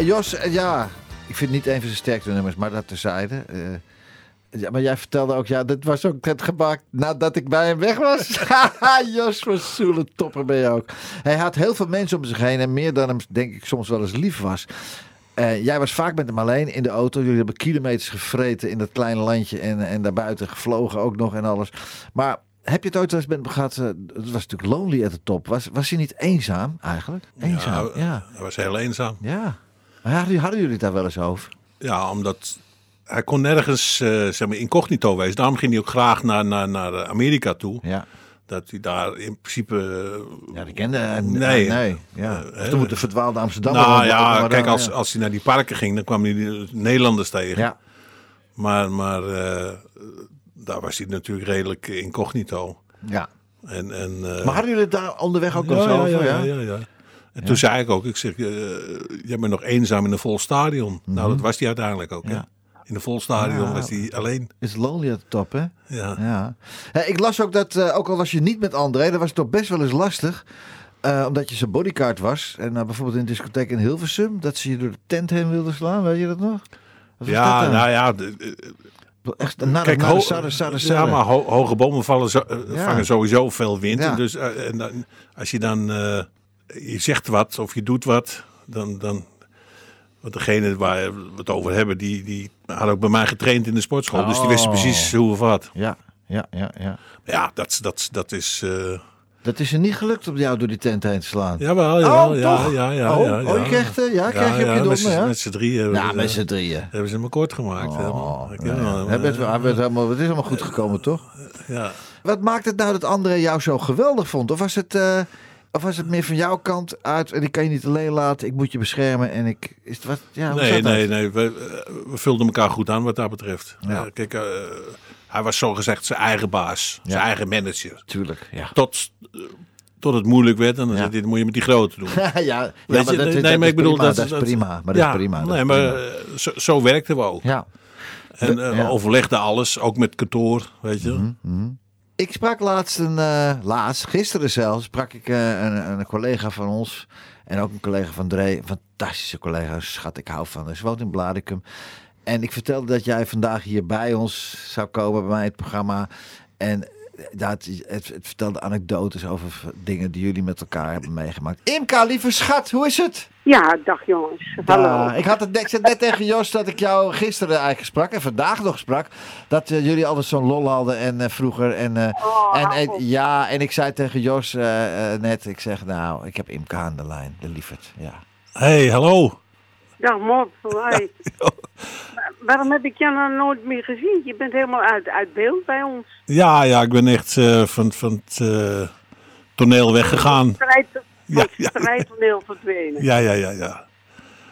Hey Jos, eh, ja. Ik vind niet een van zijn sterkste nummers, maar dat terzijde. Eh, ja, maar jij vertelde ook, ja, dit was ook het gemaakt nadat ik bij hem weg was. Jos van Soelen, topper ben je ook. Hij had heel veel mensen om zich heen en meer dan hem, denk ik, soms wel eens lief was. Eh, jij was vaak met hem alleen in de auto. Jullie hebben kilometers gevreten in dat kleine landje en, en daarbuiten gevlogen ook nog en alles. Maar heb je het ooit eens met hem gehad? eh, het was natuurlijk lonely at the top. Was, was hij niet eenzaam eigenlijk? Eenzaam, ja. Ja. Hij was heel eenzaam. Maar hadden, hadden jullie het daar wel eens over? Ja, omdat hij kon nergens eh, zeg maar incognito wezen. Daarom ging hij ook graag naar, naar, naar Amerika toe. Ja. Dat hij daar in principe... eh, Ja, die kende hij. Nee. nee. Ja. Eh, Of toen moet de verdwaalde Amsterdam. nou ja, kijk, als, als hij naar die parken ging, dan kwam hij de Nederlanders tegen. Ja. Maar, maar daar was hij natuurlijk redelijk incognito. ja. En, en, Maar hadden jullie het daar onderweg ook ja, zo ja, over? ja, ja, ja, ja. Toen zei ik ook, ik zeg, eh, jij bent nog eenzaam in een vol stadion. Nou, dat was hij uiteindelijk ook. Mhm. Ja. In een vol stadion Ja. was hij alleen. Is lonely at the top, hè? Ja. Ja. Ik las ook dat, eh, ook al was je niet met André, dat was het toch best wel eens lastig. eh, omdat je zijn bodyguard was. En bijvoorbeeld in de discotheek in Hilversum, dat ze je door de tent heen wilden slaan. Weet je dat nog? Ja, dat nou ja. de- de- Echt, na, Kijk, na de ho- Sarre, Sarre, ja, Sarre. maar ho- hoge bomen vallen zo, Ja. vangen sowieso veel wind. Ja. En dus, en dan, als je dan je zegt wat of je doet wat, dan, dan want degene waar we het over hebben, die, die had ook bij mij getraind in de sportschool. Dus die wisten Oh. precies hoe of wat. Ja, ja, ja, ja. Ja, dat, dat, dat is... eh Dat is er niet gelukt om jou door die tent heen te slaan. jawel, jawel, Oh, ja, toch? ja, ja, oh, ja, oh, ja. je kreeg, eh, ja, je op je met donder, z'n- ja? Met z'n drieën. Ja, we- met z'n drieën. Hebben ze hem kort gemaakt. Oh, ja. heb wel- Hij werd- hij werd helemaal- Het is allemaal goed gekomen, toch? ja. Wat maakt het nou dat André jou zo geweldig vond? Of was het, eh, of was het meer van jouw kant uit en ik kan je niet alleen laten, ik moet je beschermen en ik... Is het wat, ja, Nee, nee, nee. We, we vulden elkaar goed aan wat dat betreft. Ja. Eh, kijk, eh, hij was zogezegd zijn eigen baas. Zijn eigen manager. Tuurlijk, ja. Tot, tot het moeilijk werd. En dan Ja. zei hij, dat moet je met die grote doen. ja, ja, Weet maar je, dat, nee, dat, nee, maar is ik bedoel, prima, dat, dat is prima. Maar dat ja, is prima. nee, maar prima. eh, zo, zo werkten we ook. Ja. En ja. overlegden alles, ook met kantoor, weet je. Ik sprak laatst een, eh, laatst, gisteren zelfs, sprak ik eh, een, een collega van ons en ook een collega van Dre, fantastische collega, schat, ik hou van. Ze woont in Bladicum. En ik vertelde dat jij vandaag hier bij ons zou komen, bij mij het programma. En dat, het, het vertelde anekdotes over dingen die jullie met elkaar hebben meegemaakt. Imka, lieve schat, hoe is het? Ja, dag jongens. Hallo. Ja, ik, had het, ik zei net tegen Jos dat ik jou gisteren eigenlijk sprak en vandaag nog sprak. Dat eh, jullie altijd zo'n lol hadden en eh, vroeger. En, eh, Oh, en, ja, en ik zei tegen Jos net, ik zeg nou, ik heb Imka aan de lijn, de lieverd. Ja. hey, hallo. Dag Mop. Hoi. Wa- Waarom heb ik jou nou nooit meer gezien? Je bent helemaal uit, uit beeld bij ons. Ja, ja, ik ben echt eh, van, van het eh, toneel weggegaan. Van het ja. strijdtoneel verdwenen. Ja, ja, ja, ja.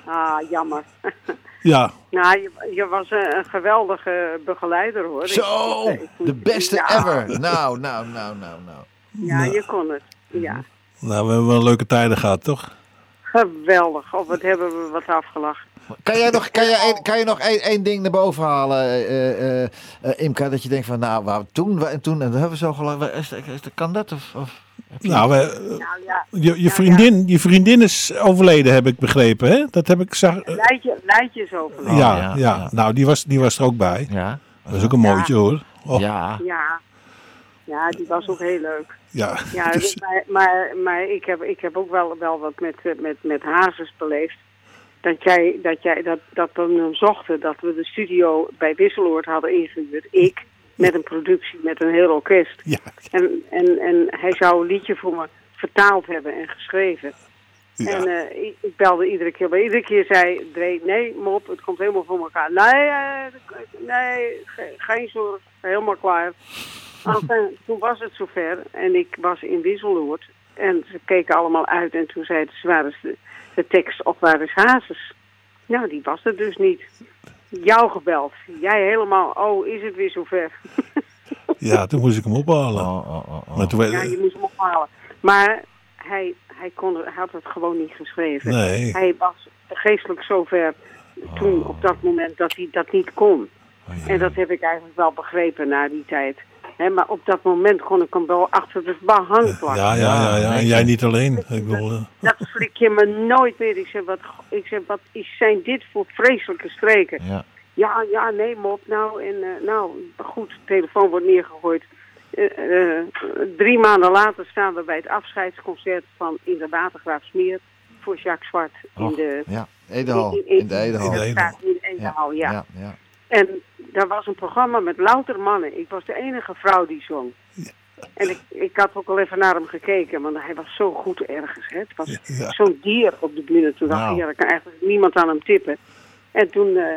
Ah, jammer. Ja, nou, je, je was een, een geweldige begeleider hoor. Zo, ik- ik- de beste ja, ever. Nou, nou, nou, nou, nou. Ja, je kon het. Ja, nou, we hebben wel leuke tijden gehad, toch? geweldig. Of wat hebben we wat afgelachen. Kan jij nog, kan jij, kan je nog één, één ding naar boven halen, eh, eh, eh, Imka, dat je denkt van, nou, waar, toen wa- en toen, en dat hebben we zo gelang. Is, is, kan dat? Of, of, je- Nou, we, Nou je, je, vriendin, je vriendin is overleden, heb ik begrepen, hè? Dat heb ik zag. Leidje, Leidje is over. Oh, ja, ja, ja. Nou, die was, die was er ook bij. ja. Dat is ook een mooitje, hoor. Oh, ja. Ja. Ja. Die was ook heel leuk. ja. Ja, Dus- maar, maar, maar ik, heb, ik heb ook wel, wel wat met, met, met Hazes beleefd. Dat, jij, dat, jij, dat, dat we hem zochten, dat we de studio bij Wisseloord hadden ingehuurd. Ik, met een productie, met een heel orkest. ja, En, en, en hij zou een liedje voor me vertaald hebben en geschreven. ja. En eh, ik, ik belde iedere keer. Maar iedere keer zei Dre, nee mop, het komt helemaal voor elkaar. Nee, eh, nee, ge- geen zorg, helemaal klaar. Enfin, toen was het zover en ik was in Wisseloord. En ze keken allemaal uit en toen zeiden ze, waar is de, tekst of waar is Hazes? Nou, die was er dus niet. Jou gebeld. Jij helemaal, oh, is het weer zover? ja, toen moest ik hem ophalen. Oh, oh, oh, oh. Maar toen, Ja, je moest hem ophalen. Maar hij, hij, kon, hij had het gewoon niet geschreven. Nee. Hij was geestelijk zover toen, op dat moment, dat hij dat niet kon. En dat heb ik eigenlijk wel begrepen na die tijd. Hè, maar op dat moment kon ik hem wel achter de behang plakken. ja, ja, ja, ja. En jij niet alleen. Ik bedoel, eh, Dat flik je me nooit meer. Ik zeg, wat, ik zeg, wat is, zijn dit voor vreselijke streken? Ja. Ja, ja, nee, mop. Nou, en eh, nou, goed, de telefoon wordt neergegooid. Eh, drie maanden later staan we bij het afscheidsconcert van In de Watergraaf Smeer voor Jacques Zwart in Och, de... ja, Edehal. In de Edehal. In de de, in de Edehal, ja. Ja, ja. En daar was een programma met louter mannen. Ik was de enige vrouw die zong. En ik, ik had ook al even naar hem gekeken, want hij was zo goed ergens. Hè. Het was Ja. zo'n dier op de bühne. Toen dacht Nou. ik, ja, er kan eigenlijk niemand aan hem tippen. En toen, eh,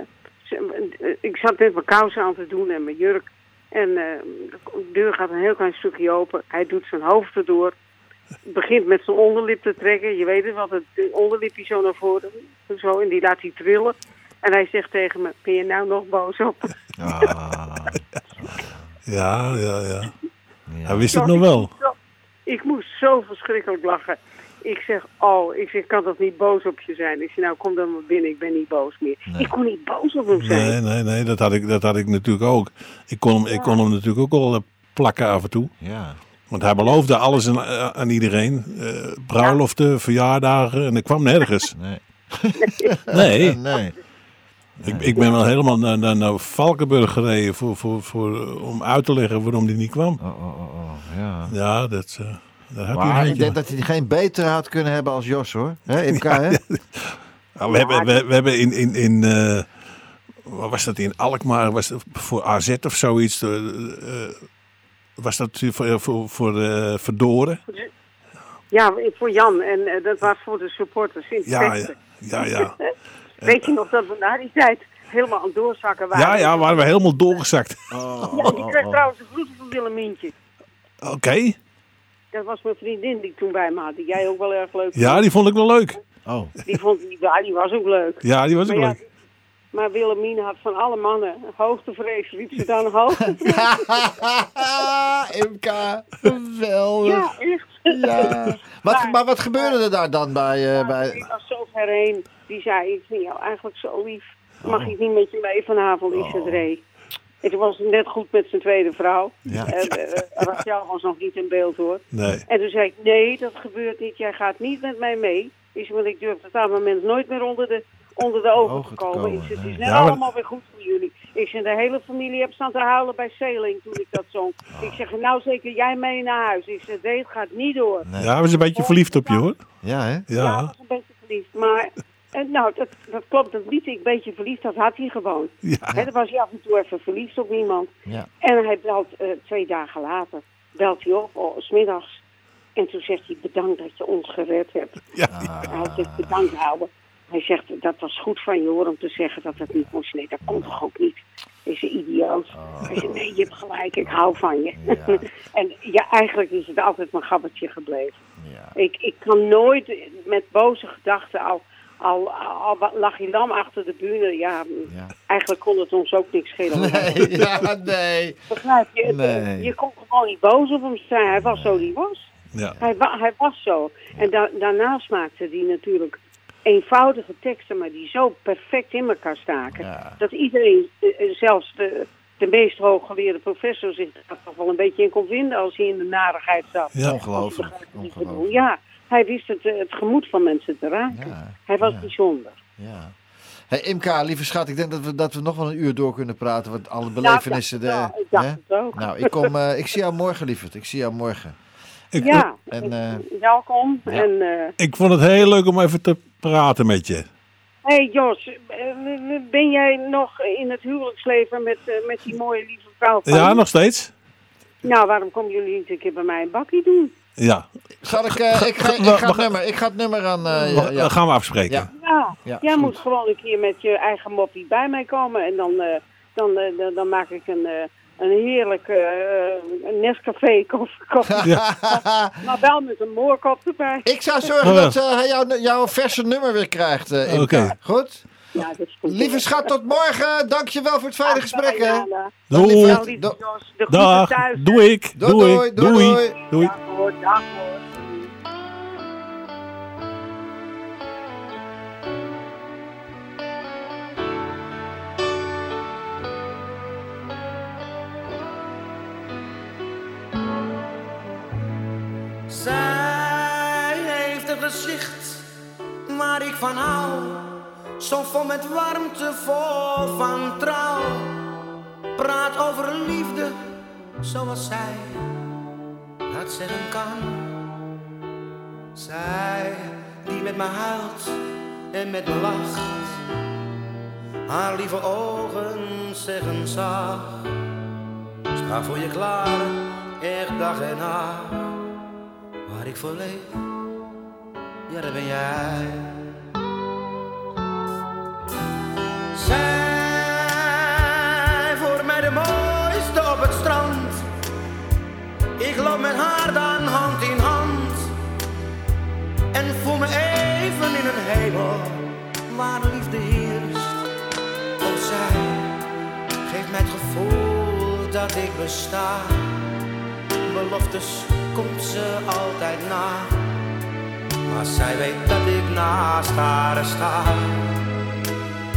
ik zat net mijn kousen aan te doen en mijn jurk. En eh, de deur gaat een heel klein stukje open. Hij doet zijn hoofd erdoor. Begint met zijn onderlip te trekken. Je weet het wat, het de onderlipje zo naar voren. Zo, en die laat hij trillen. En hij zegt tegen me, ben je nou nog boos op? Ah, ja, ja, ja. ja. Hij wist het nog wel. Ik moest zo verschrikkelijk lachen. Ik zeg, oh, ik zeg, ik kan toch niet boos op je zijn? Ik zeg, nou, kom dan maar binnen, ik ben niet boos meer. Ik kon niet boos op hem zijn. Nee, nee, nee, dat had ik, dat had ik natuurlijk ook. Ik kon hem, ik kon hem natuurlijk ook wel eh, plakken af en toe. Ja. Want hij beloofde alles aan, eh, aan iedereen. Eh, bruiloften, verjaardagen en ik kwam nergens. Nee. Nee, Nee. Ik, ik ben wel helemaal naar, naar, naar Valkenburg gereden voor, voor, voor, om uit te leggen waarom die niet kwam. Oh, oh, oh, oh. Ja. Ja, dat, eh dat had hij Maar ik denk dat hij geen beter had kunnen hebben als Jos, hoor. Hè, MK, hè? Nou, we, hebben, we, we hebben in, in, in eh, wat was dat in Alkmaar, was dat voor AZ of zoiets, eh, eh, was dat voor, voor, voor eh, Verdoren? Ja, voor Jan. En eh, dat was voor de supporters in Ja, ja, ja, ja. Weet je nog dat we na die tijd helemaal aan het doorzakken waren? Ja, ja, waren we helemaal doorgezakt. Oh, Ja, die kreeg trouwens een groeten van Willemientje. Oké, Dat was mijn vriendin die ik toen bij me had. Die jij ook wel erg leuk ja, die vond ik wel leuk. Oh. Die, vond, die, ja, die was ook leuk. Ja, die was ook Maar ja, leuk. Maar Willemien had van alle mannen hoogtevrees. Riep ze dan hoogtevrees? MK, geweldig. ja, echt. Ja. Wat, maar wat gebeurde er daar dan bij... eh, bij... Ik was zo ver heen. Die zei, ik vind jou eigenlijk zo lief. Mag ik niet met je mee vanavond in het ree? Het was net goed met zijn tweede vrouw. Ja. En, eh, Rachel was nog niet in beeld hoor. Nee. En toen zei ik, nee, dat gebeurt niet. Jij gaat niet met mij mee. Ik zei, want ik durf op dat moment nooit meer onder de, onder de ogen, Ogen te komen. komen, Ik zei, het is net Ja, maar- allemaal weer goed voor jullie. Ik zei, de hele familie heb staan te huilen bij Zeeling toen ik dat zong. Ik zeg, nou zeker jij mee naar huis. Ik zei, nee, het gaat niet door. Nee. Ja, we zijn een beetje verliefd op je hoor. Ja, hè? Ja, Ja, hij was een beetje verliefd. Maar en nou, dat, dat klopt. Dat lied, ik een beetje verliefd, dat had hij gewoon. ja. Hè, dan was hij af en toe even verliefd op iemand. Ja. En hij belt eh, twee dagen later, belt hij op, oh, 's middags. En toen zegt hij, bedankt dat je ons gered hebt. ja. Hij zegt, bedankt houden. Hij zegt, dat was goed van je hoor om te zeggen dat het niet moest. Nee, dat kon toch ook niet. Is een idioot. Hij zegt, nee, je hebt gelijk, ik hou van je. Ja. en ja, eigenlijk is het altijd mijn gabbertje gebleven. Ja. Ik, ik kan nooit met boze gedachten al, al, al lag hij lam achter de bühne. Ja, Ja. eigenlijk kon het ons ook niks schelen. Nee, ja, nee. Begrijp je? Nee. Je kon gewoon niet boos op hem zijn. Hij was zo die was. ja. Hij, wa- hij was zo. En da daarnaast maakte hij natuurlijk eenvoudige teksten, maar die zo perfect in elkaar staken. Ja. Dat iedereen, eh, eh, zelfs de, de meest hooggeleerde professor, zich daar toch wel een beetje in kon vinden als hij in de narigheid zat. Ja. Ongelooflijk. Ongelooflijk. Ja, hij wist het, eh, het gemoed van mensen te raken. Ja, Hij was ja. bijzonder. Ja. Hey, MK, lieve schat, ik denk dat we, dat we nog wel een uur door kunnen praten. Want alle belevenissen. Nou, ja, de, ja, ik dacht hè? het ook. Nou, ik, kom, eh, ik zie jou morgen, lieverd. Ik zie jou morgen. Ik, Ja, En, eh, welkom. ja. En, eh ik vond het heel leuk om even te praten met je. hey Jos, ben jij nog in het huwelijksleven met, met die mooie lieve vrouw van Ja, nog steeds? Nou, waarom komen jullie niet een keer bij mij een bakkie doen? Ja, Zal ik, eh, ik, ga, ik, ga het nummer, ik ga het nummer aan. eh, ja, gaan we afspreken. Ja. Ja, Ja, jij moet gewoon een keer met je eigen moppie bij mij komen. En dan, eh, dan, eh, dan, dan maak ik een, eh, een heerlijke eh, Nescafé koffie. koffie. Maar wel met een moorkop erbij. Ik zou zorgen dat eh, hij jouw, jouw verse nummer weer krijgt, eh. Oké. Goed? Ja, dat is goed. Lieve schat, tot morgen. Dankjewel voor het fijne gesprek, hè. Ja, Doei. Lieve- lieve Do- Jos, de groeten Dag, thuis. doe ik. Doei, Doe doei, ik. doei, Doei. doei. Doei. Dag hoor, dag hoor. Zij heeft een gezicht waar ik van hou. Zo vol met warmte, vol van trouw. Praat over liefde zoals zij dat zeggen kan. Zij die met me huilt en met me lacht. Haar lieve ogen zeggen zacht. Sta voor je klaar, echt dag en nacht waar ik voor leef, ja dat ben jij. Loop met haar dan hand in hand. En voel me even in een hemel waar liefde heerst. Oh zij geeft mij het gevoel dat ik besta beloftes komt ze altijd na. Maar zij weet dat ik naast haar sta.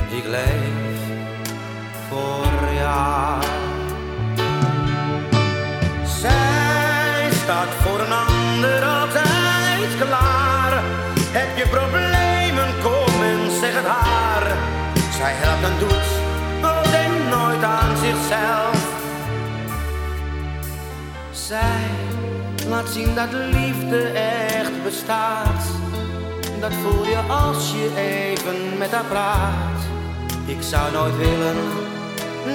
Ik leef voor jou. Staat voor een ander altijd klaar. Heb je problemen, kom en zeg het haar. Zij helpt en doet, maar denkt nooit aan zichzelf. Zij laat zien dat liefde echt bestaat. Dat voel je als je even met haar praat. Ik zou nooit willen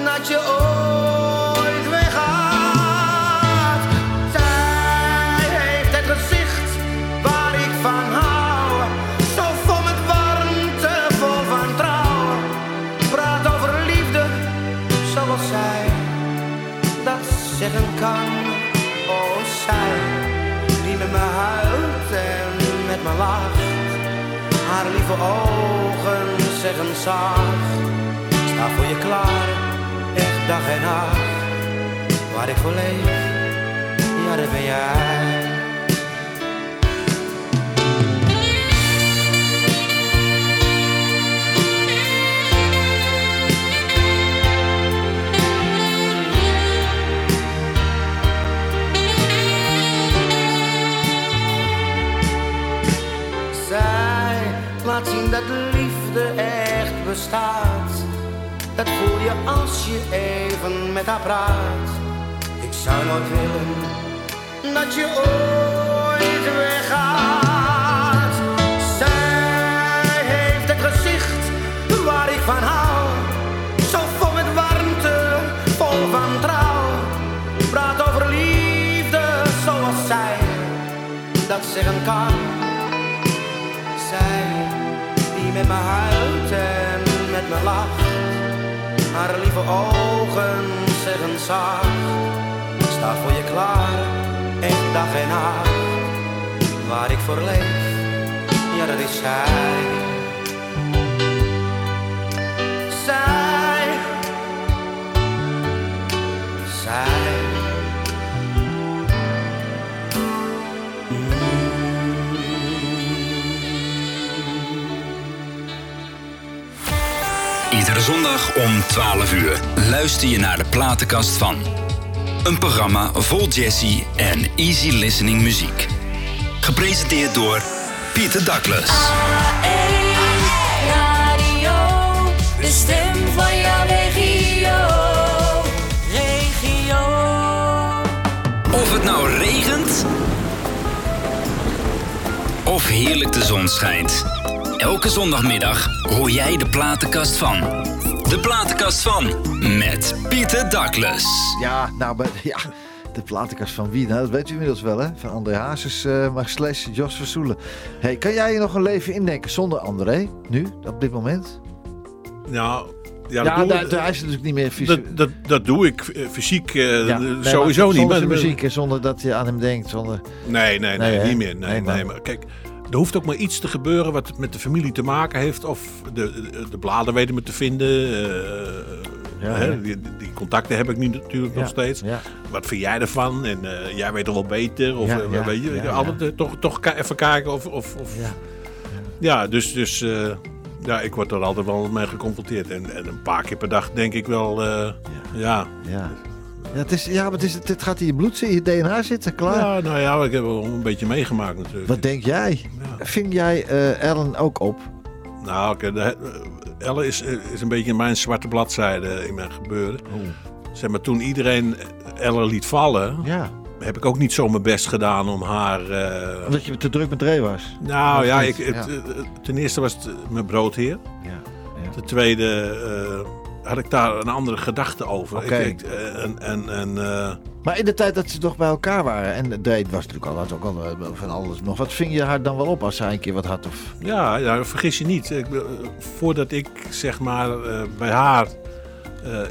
dat je ooit nacht. Waar ik voor leef, ja dat ben jij. Laat zien dat liefde echt bestaat. Dat voel je als je even met haar praat. Zou nooit willen dat je ooit weggaat. Zij heeft het gezicht waar ik van hou. Zo vol met warmte, vol van trouw. Praat over liefde zoals zij dat zeggen kan. Zij die met me huilt en met me lacht. Haar lieve ogen zeggen zacht. Voor je klaar, echt dag en nacht. Waar ik voor leef, ja dat is zij. Zij. Zij. Iedere zondag om 12 uur luister je naar de platenkast van. Een programma vol jazzy en easy listening muziek. Gepresenteerd door Pieter Douglas. Radio, de stem van jouw regio. Regio. Of het nou regent of heerlijk de zon schijnt. Elke zondagmiddag hoor jij de platenkast van. De platenkast van met Pieter Douglas. Ja, nou, maar, ja, de platenkast van wie? Nou, dat weet u inmiddels wel, hè? Van André Hazes, eh maar slash Jos Versoelen. Hey, kan jij je nog een leven indenken zonder André? Nu, op dit moment? Nou, ja, Ja, dat, daar is het natuurlijk niet meer fysiek. dat, dat, dat doe ik eh, fysiek eh, Ja, nee, maar sowieso niet. Zonder maar- muziek en zonder dat je aan hem denkt. Zonder... Nee, nee, nee, niet meer. Nee, Nee, nee, maar- maar kijk, er hoeft ook maar iets te gebeuren wat met de familie te maken heeft. Of de, de, de bladen weten me te vinden. eh, Ja, hè, die, die contacten heb ik nu natuurlijk nog steeds. Ja. Wat vind jij ervan? En eh, jij weet er wel beter. Of ja, weet je, altijd toch, toch even kijken of... of, of Ja. ja. dus, dus ja, ik word er altijd wel mee geconfronteerd. En, en een paar keer per dag denk ik wel, ja. Ja. Ja, het, is, ja, maar het, is, het gaat in je bloed, in je DNA zitten, klaar. Ja, nou ja, ik heb wel een beetje meegemaakt natuurlijk. Wat denk jij? Ja. Ving jij eh, Ellen ook op? Nou, oké, de- Elle is, is een beetje mijn zwarte bladzijde in mijn gebeuren. Zeg maar, toen iedereen Elle liet vallen, Ja, heb ik ook niet zo mijn best gedaan om haar... eh, omdat je te druk met Ray was. nou ja, ik, Ja. eh, ten eerste was het eh, mijn broodheer. Ja. Ten tweede eh, had ik daar een andere gedachte over. Ik, ik, eh, en, en, en, eh, Maar in de tijd dat ze toch bij elkaar waren, en Dave was natuurlijk al, had ook al eh, van alles nog. Wat ving je haar dan wel op als zij een keer wat had? Of... ja, ja, vergis je niet. Ik, voordat ik zeg maar bij haar...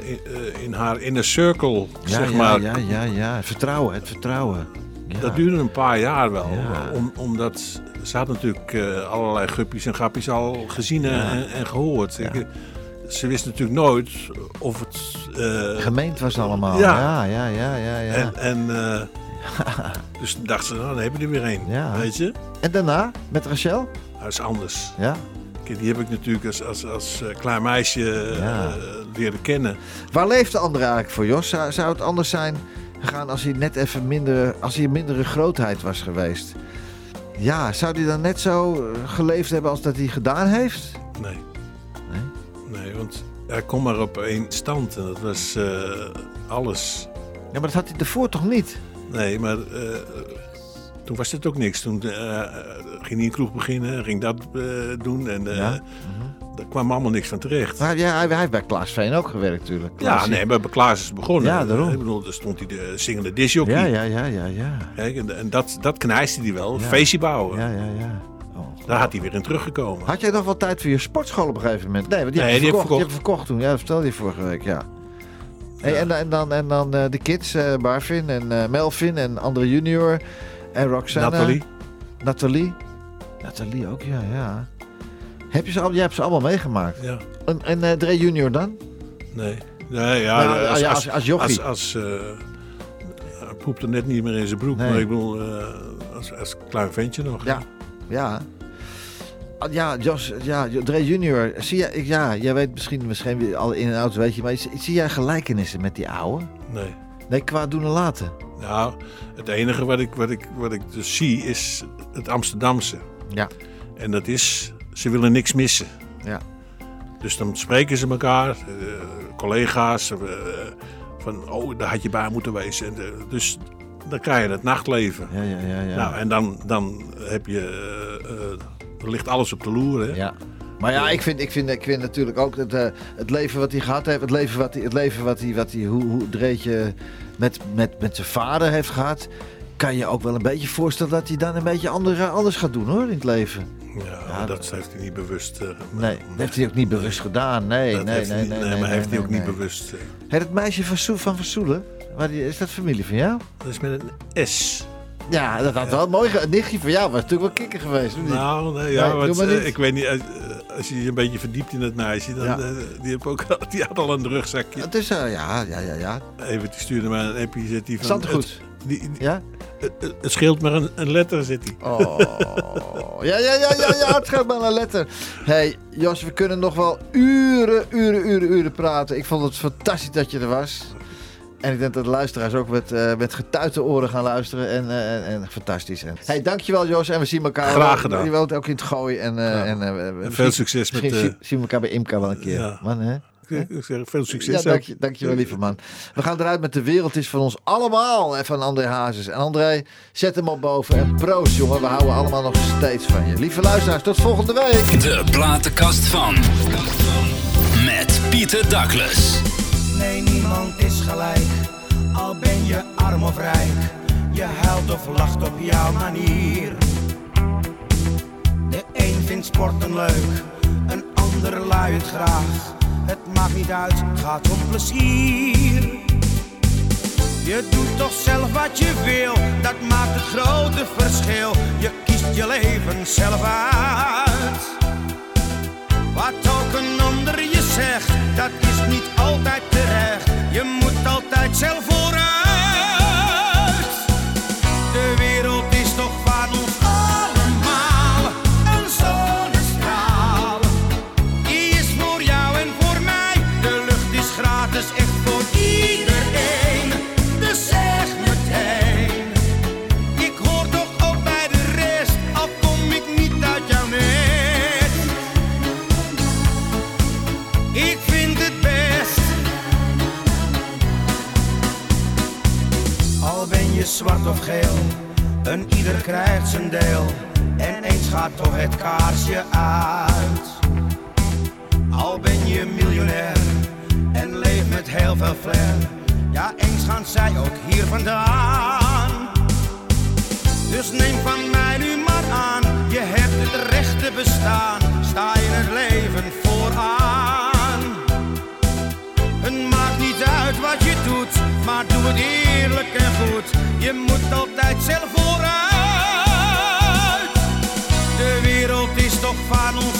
in, in haar inner circle, Ja, zeg ja, maar, ja, ja, ja. Het vertrouwen, het vertrouwen. Ja. Dat duurde een paar jaar wel. Ja. Om, omdat ze had natuurlijk allerlei guppies en grappies al gezien en, Ja. en, en gehoord. Ik, ze wist natuurlijk nooit of het... eh, Gemeend was allemaal. Ja. Ja, ja, ja, ja. ja, En, en eh, Dus dachten ze, nou, dan hebben we er weer één. Ja. Weet je? En daarna, met Rachel? Dat is anders. Ja. Kijk, die heb ik natuurlijk als, als, als eh, klein meisje leren kennen. Waar leeft de andere eigenlijk voor, Jos? Zou, zou het anders zijn gegaan als hij net even minder, als hij een mindere grootheid was geweest? Ja, zou hij dan net zo geleefd hebben als dat hij gedaan heeft? Nee. Nee, want hij kon maar op één stand en dat was eh, alles. Ja, maar dat had hij ervoor toch niet? Nee, maar eh, toen was het ook niks. Toen eh, ging hij een kroeg beginnen, ging dat doen en Ja. daar kwam allemaal niks van terecht. Maar ja, hij, hij heeft bij Klaas Veen ook gewerkt natuurlijk. Ja, nee, maar bij Klaas is het begonnen. Ja, daarom. Ik bedoel, daar stond hij de zingende disjockey. Ja, ja, ja, ja, ja. Kijk, en, en dat, dat knijste hij wel. Ja. Feestje bouwen. Ja, ja, ja. Daar had hij weer in teruggekomen. Had jij nog wel tijd voor je sportschool op een gegeven moment? Nee, want die Nee, heb je die verkocht. heb je verkocht toen. Ja, dat vertelde je vorige week, ja. Hey, en, dan- en dan, en dan eh, de kids, eh, Barvin en eh, Melvin en Andre Junior en Roxanne. Nathalie. Nathalie. Nathalie ook, ja, ja. Heb je ze al, jij hebt ze allemaal meegemaakt. Ja, En, en Dre Junior dan? nee. Nee, ja, Nou, als, ja, als, als- als jochie. Als, als, hij poepte net niet meer in zijn broek. Nee. Maar ik bedoel, als, als klein ventje nog. Ja. Ja. Ah, Ja, Jos, ja, Dre Junior. Zie jij, ik- ja, jij weet misschien, misschien al in en out, weet je, maar zie, zie jij gelijkenissen met die oude? Nee. Nee, qua doen en laten. Nou, het enige wat ik, wat, ik, wat ik dus zie is het Amsterdamse. Ja. En dat is, ze willen niks missen. Ja. Dus dan spreken ze elkaar, eh, collega's, eh, van oh, daar had je bij moeten wezen. En, eh, dus dan krijg je het nachtleven. Ja, ja, ja, ja. Nou, en dan, dan heb je, er ligt alles op de loer. Hè? ja. Maar ja, ik vind, ik vind, ik vind natuurlijk ook het, eh, het leven wat hij gehad heeft, het leven wat hij, het leven wat hij, wat hij hoe, hoe Dreetje met, met, met zijn vader heeft gehad, kan je ook wel een beetje voorstellen dat hij dan een beetje andere, anders gaat doen hoor in het leven. Ja, Ja, dat heeft hij niet bewust. eh, Nee, dat heeft hij ook niet bewust gedaan. Nee, dat nee, heeft nee, nee, niet- nee, maar nee, heeft hij nee, ook niet nee. bewust. eh. Dat meisje van, Soe, van Versoelen, waar die, is dat familie van jou? dat is met een S. Ja, dat had wel mooi. Een nichtje van jou was natuurlijk wel kikker geweest. of niet? Nou, nee, ja, Nee, eh, ik weet niet, eh, als je je een beetje verdiept in het meisje, dan Ja. eh, die, heb ook, die had al een rugzakje. Het is, eh, ja, ja, ja, ja. Even, die stuurde mij een appje, zit die van... Het, die, die- Ja? het, het- het scheelt maar een, een letter, zit hij. Oh. Ja, ja, ja, ja, ja, het gaat maar een letter. hey, Jos, we kunnen nog wel uren, uren, uren, uren praten. Ik vond het fantastisch dat je er was. En ik denk dat de luisteraars ook met, eh, met getuite oren gaan luisteren. En, eh, en, en fantastisch. En, hey, dankjewel Jos. En we zien elkaar. Graag gedaan. Je woont ook in het gooi. En, eh, Ja. en, eh, veel succes met... Misschien eh, zien- we elkaar bij Imka wel een keer. Ja. Man, hè? ik- zeg veel Ja, succes. dank ook. je, dankjewel lieve man. We gaan eruit met De Wereld is van ons allemaal. En van André Hazes. En André, zet hem op boven. En proost jongen, we houden allemaal nog steeds van je. Lieve luisteraars, tot volgende week. De platenkast van. Met Pieter Douglas. Nee, niemand is gelijk, al ben je arm of rijk. Je huilt of lacht op jouw manier. De een vindt sporten leuk, een ander luiet graag. Het maakt niet uit, gaat om plezier. Je doet toch zelf wat je wil, dat maakt het grote verschil. Je kiest je leven zelf uit. Wat ook een ander je zegt, dat is niet altijd moet Je zwart of geel, een ieder krijgt zijn deel. En eens gaat toch het kaarsje uit. Al ben je miljonair en leef met heel veel flair. Ja, eens gaan zij ook hier vandaan. Dus neem van mij nu maar aan, je hebt het recht te bestaan. Sta in het leven vooraan. Niet uit wat je doet, maar doe het eerlijk en goed. Je moet altijd zelf vooruit. De wereld is toch van ons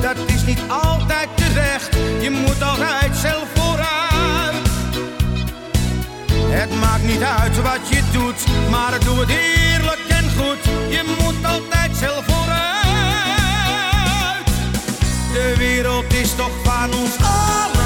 dat is niet altijd terecht. Je moet altijd zelf vooruit. Het maakt niet uit wat je doet, maar doe het eerlijk en goed. Je moet altijd zelf vooruit. De wereld is toch van ons allen.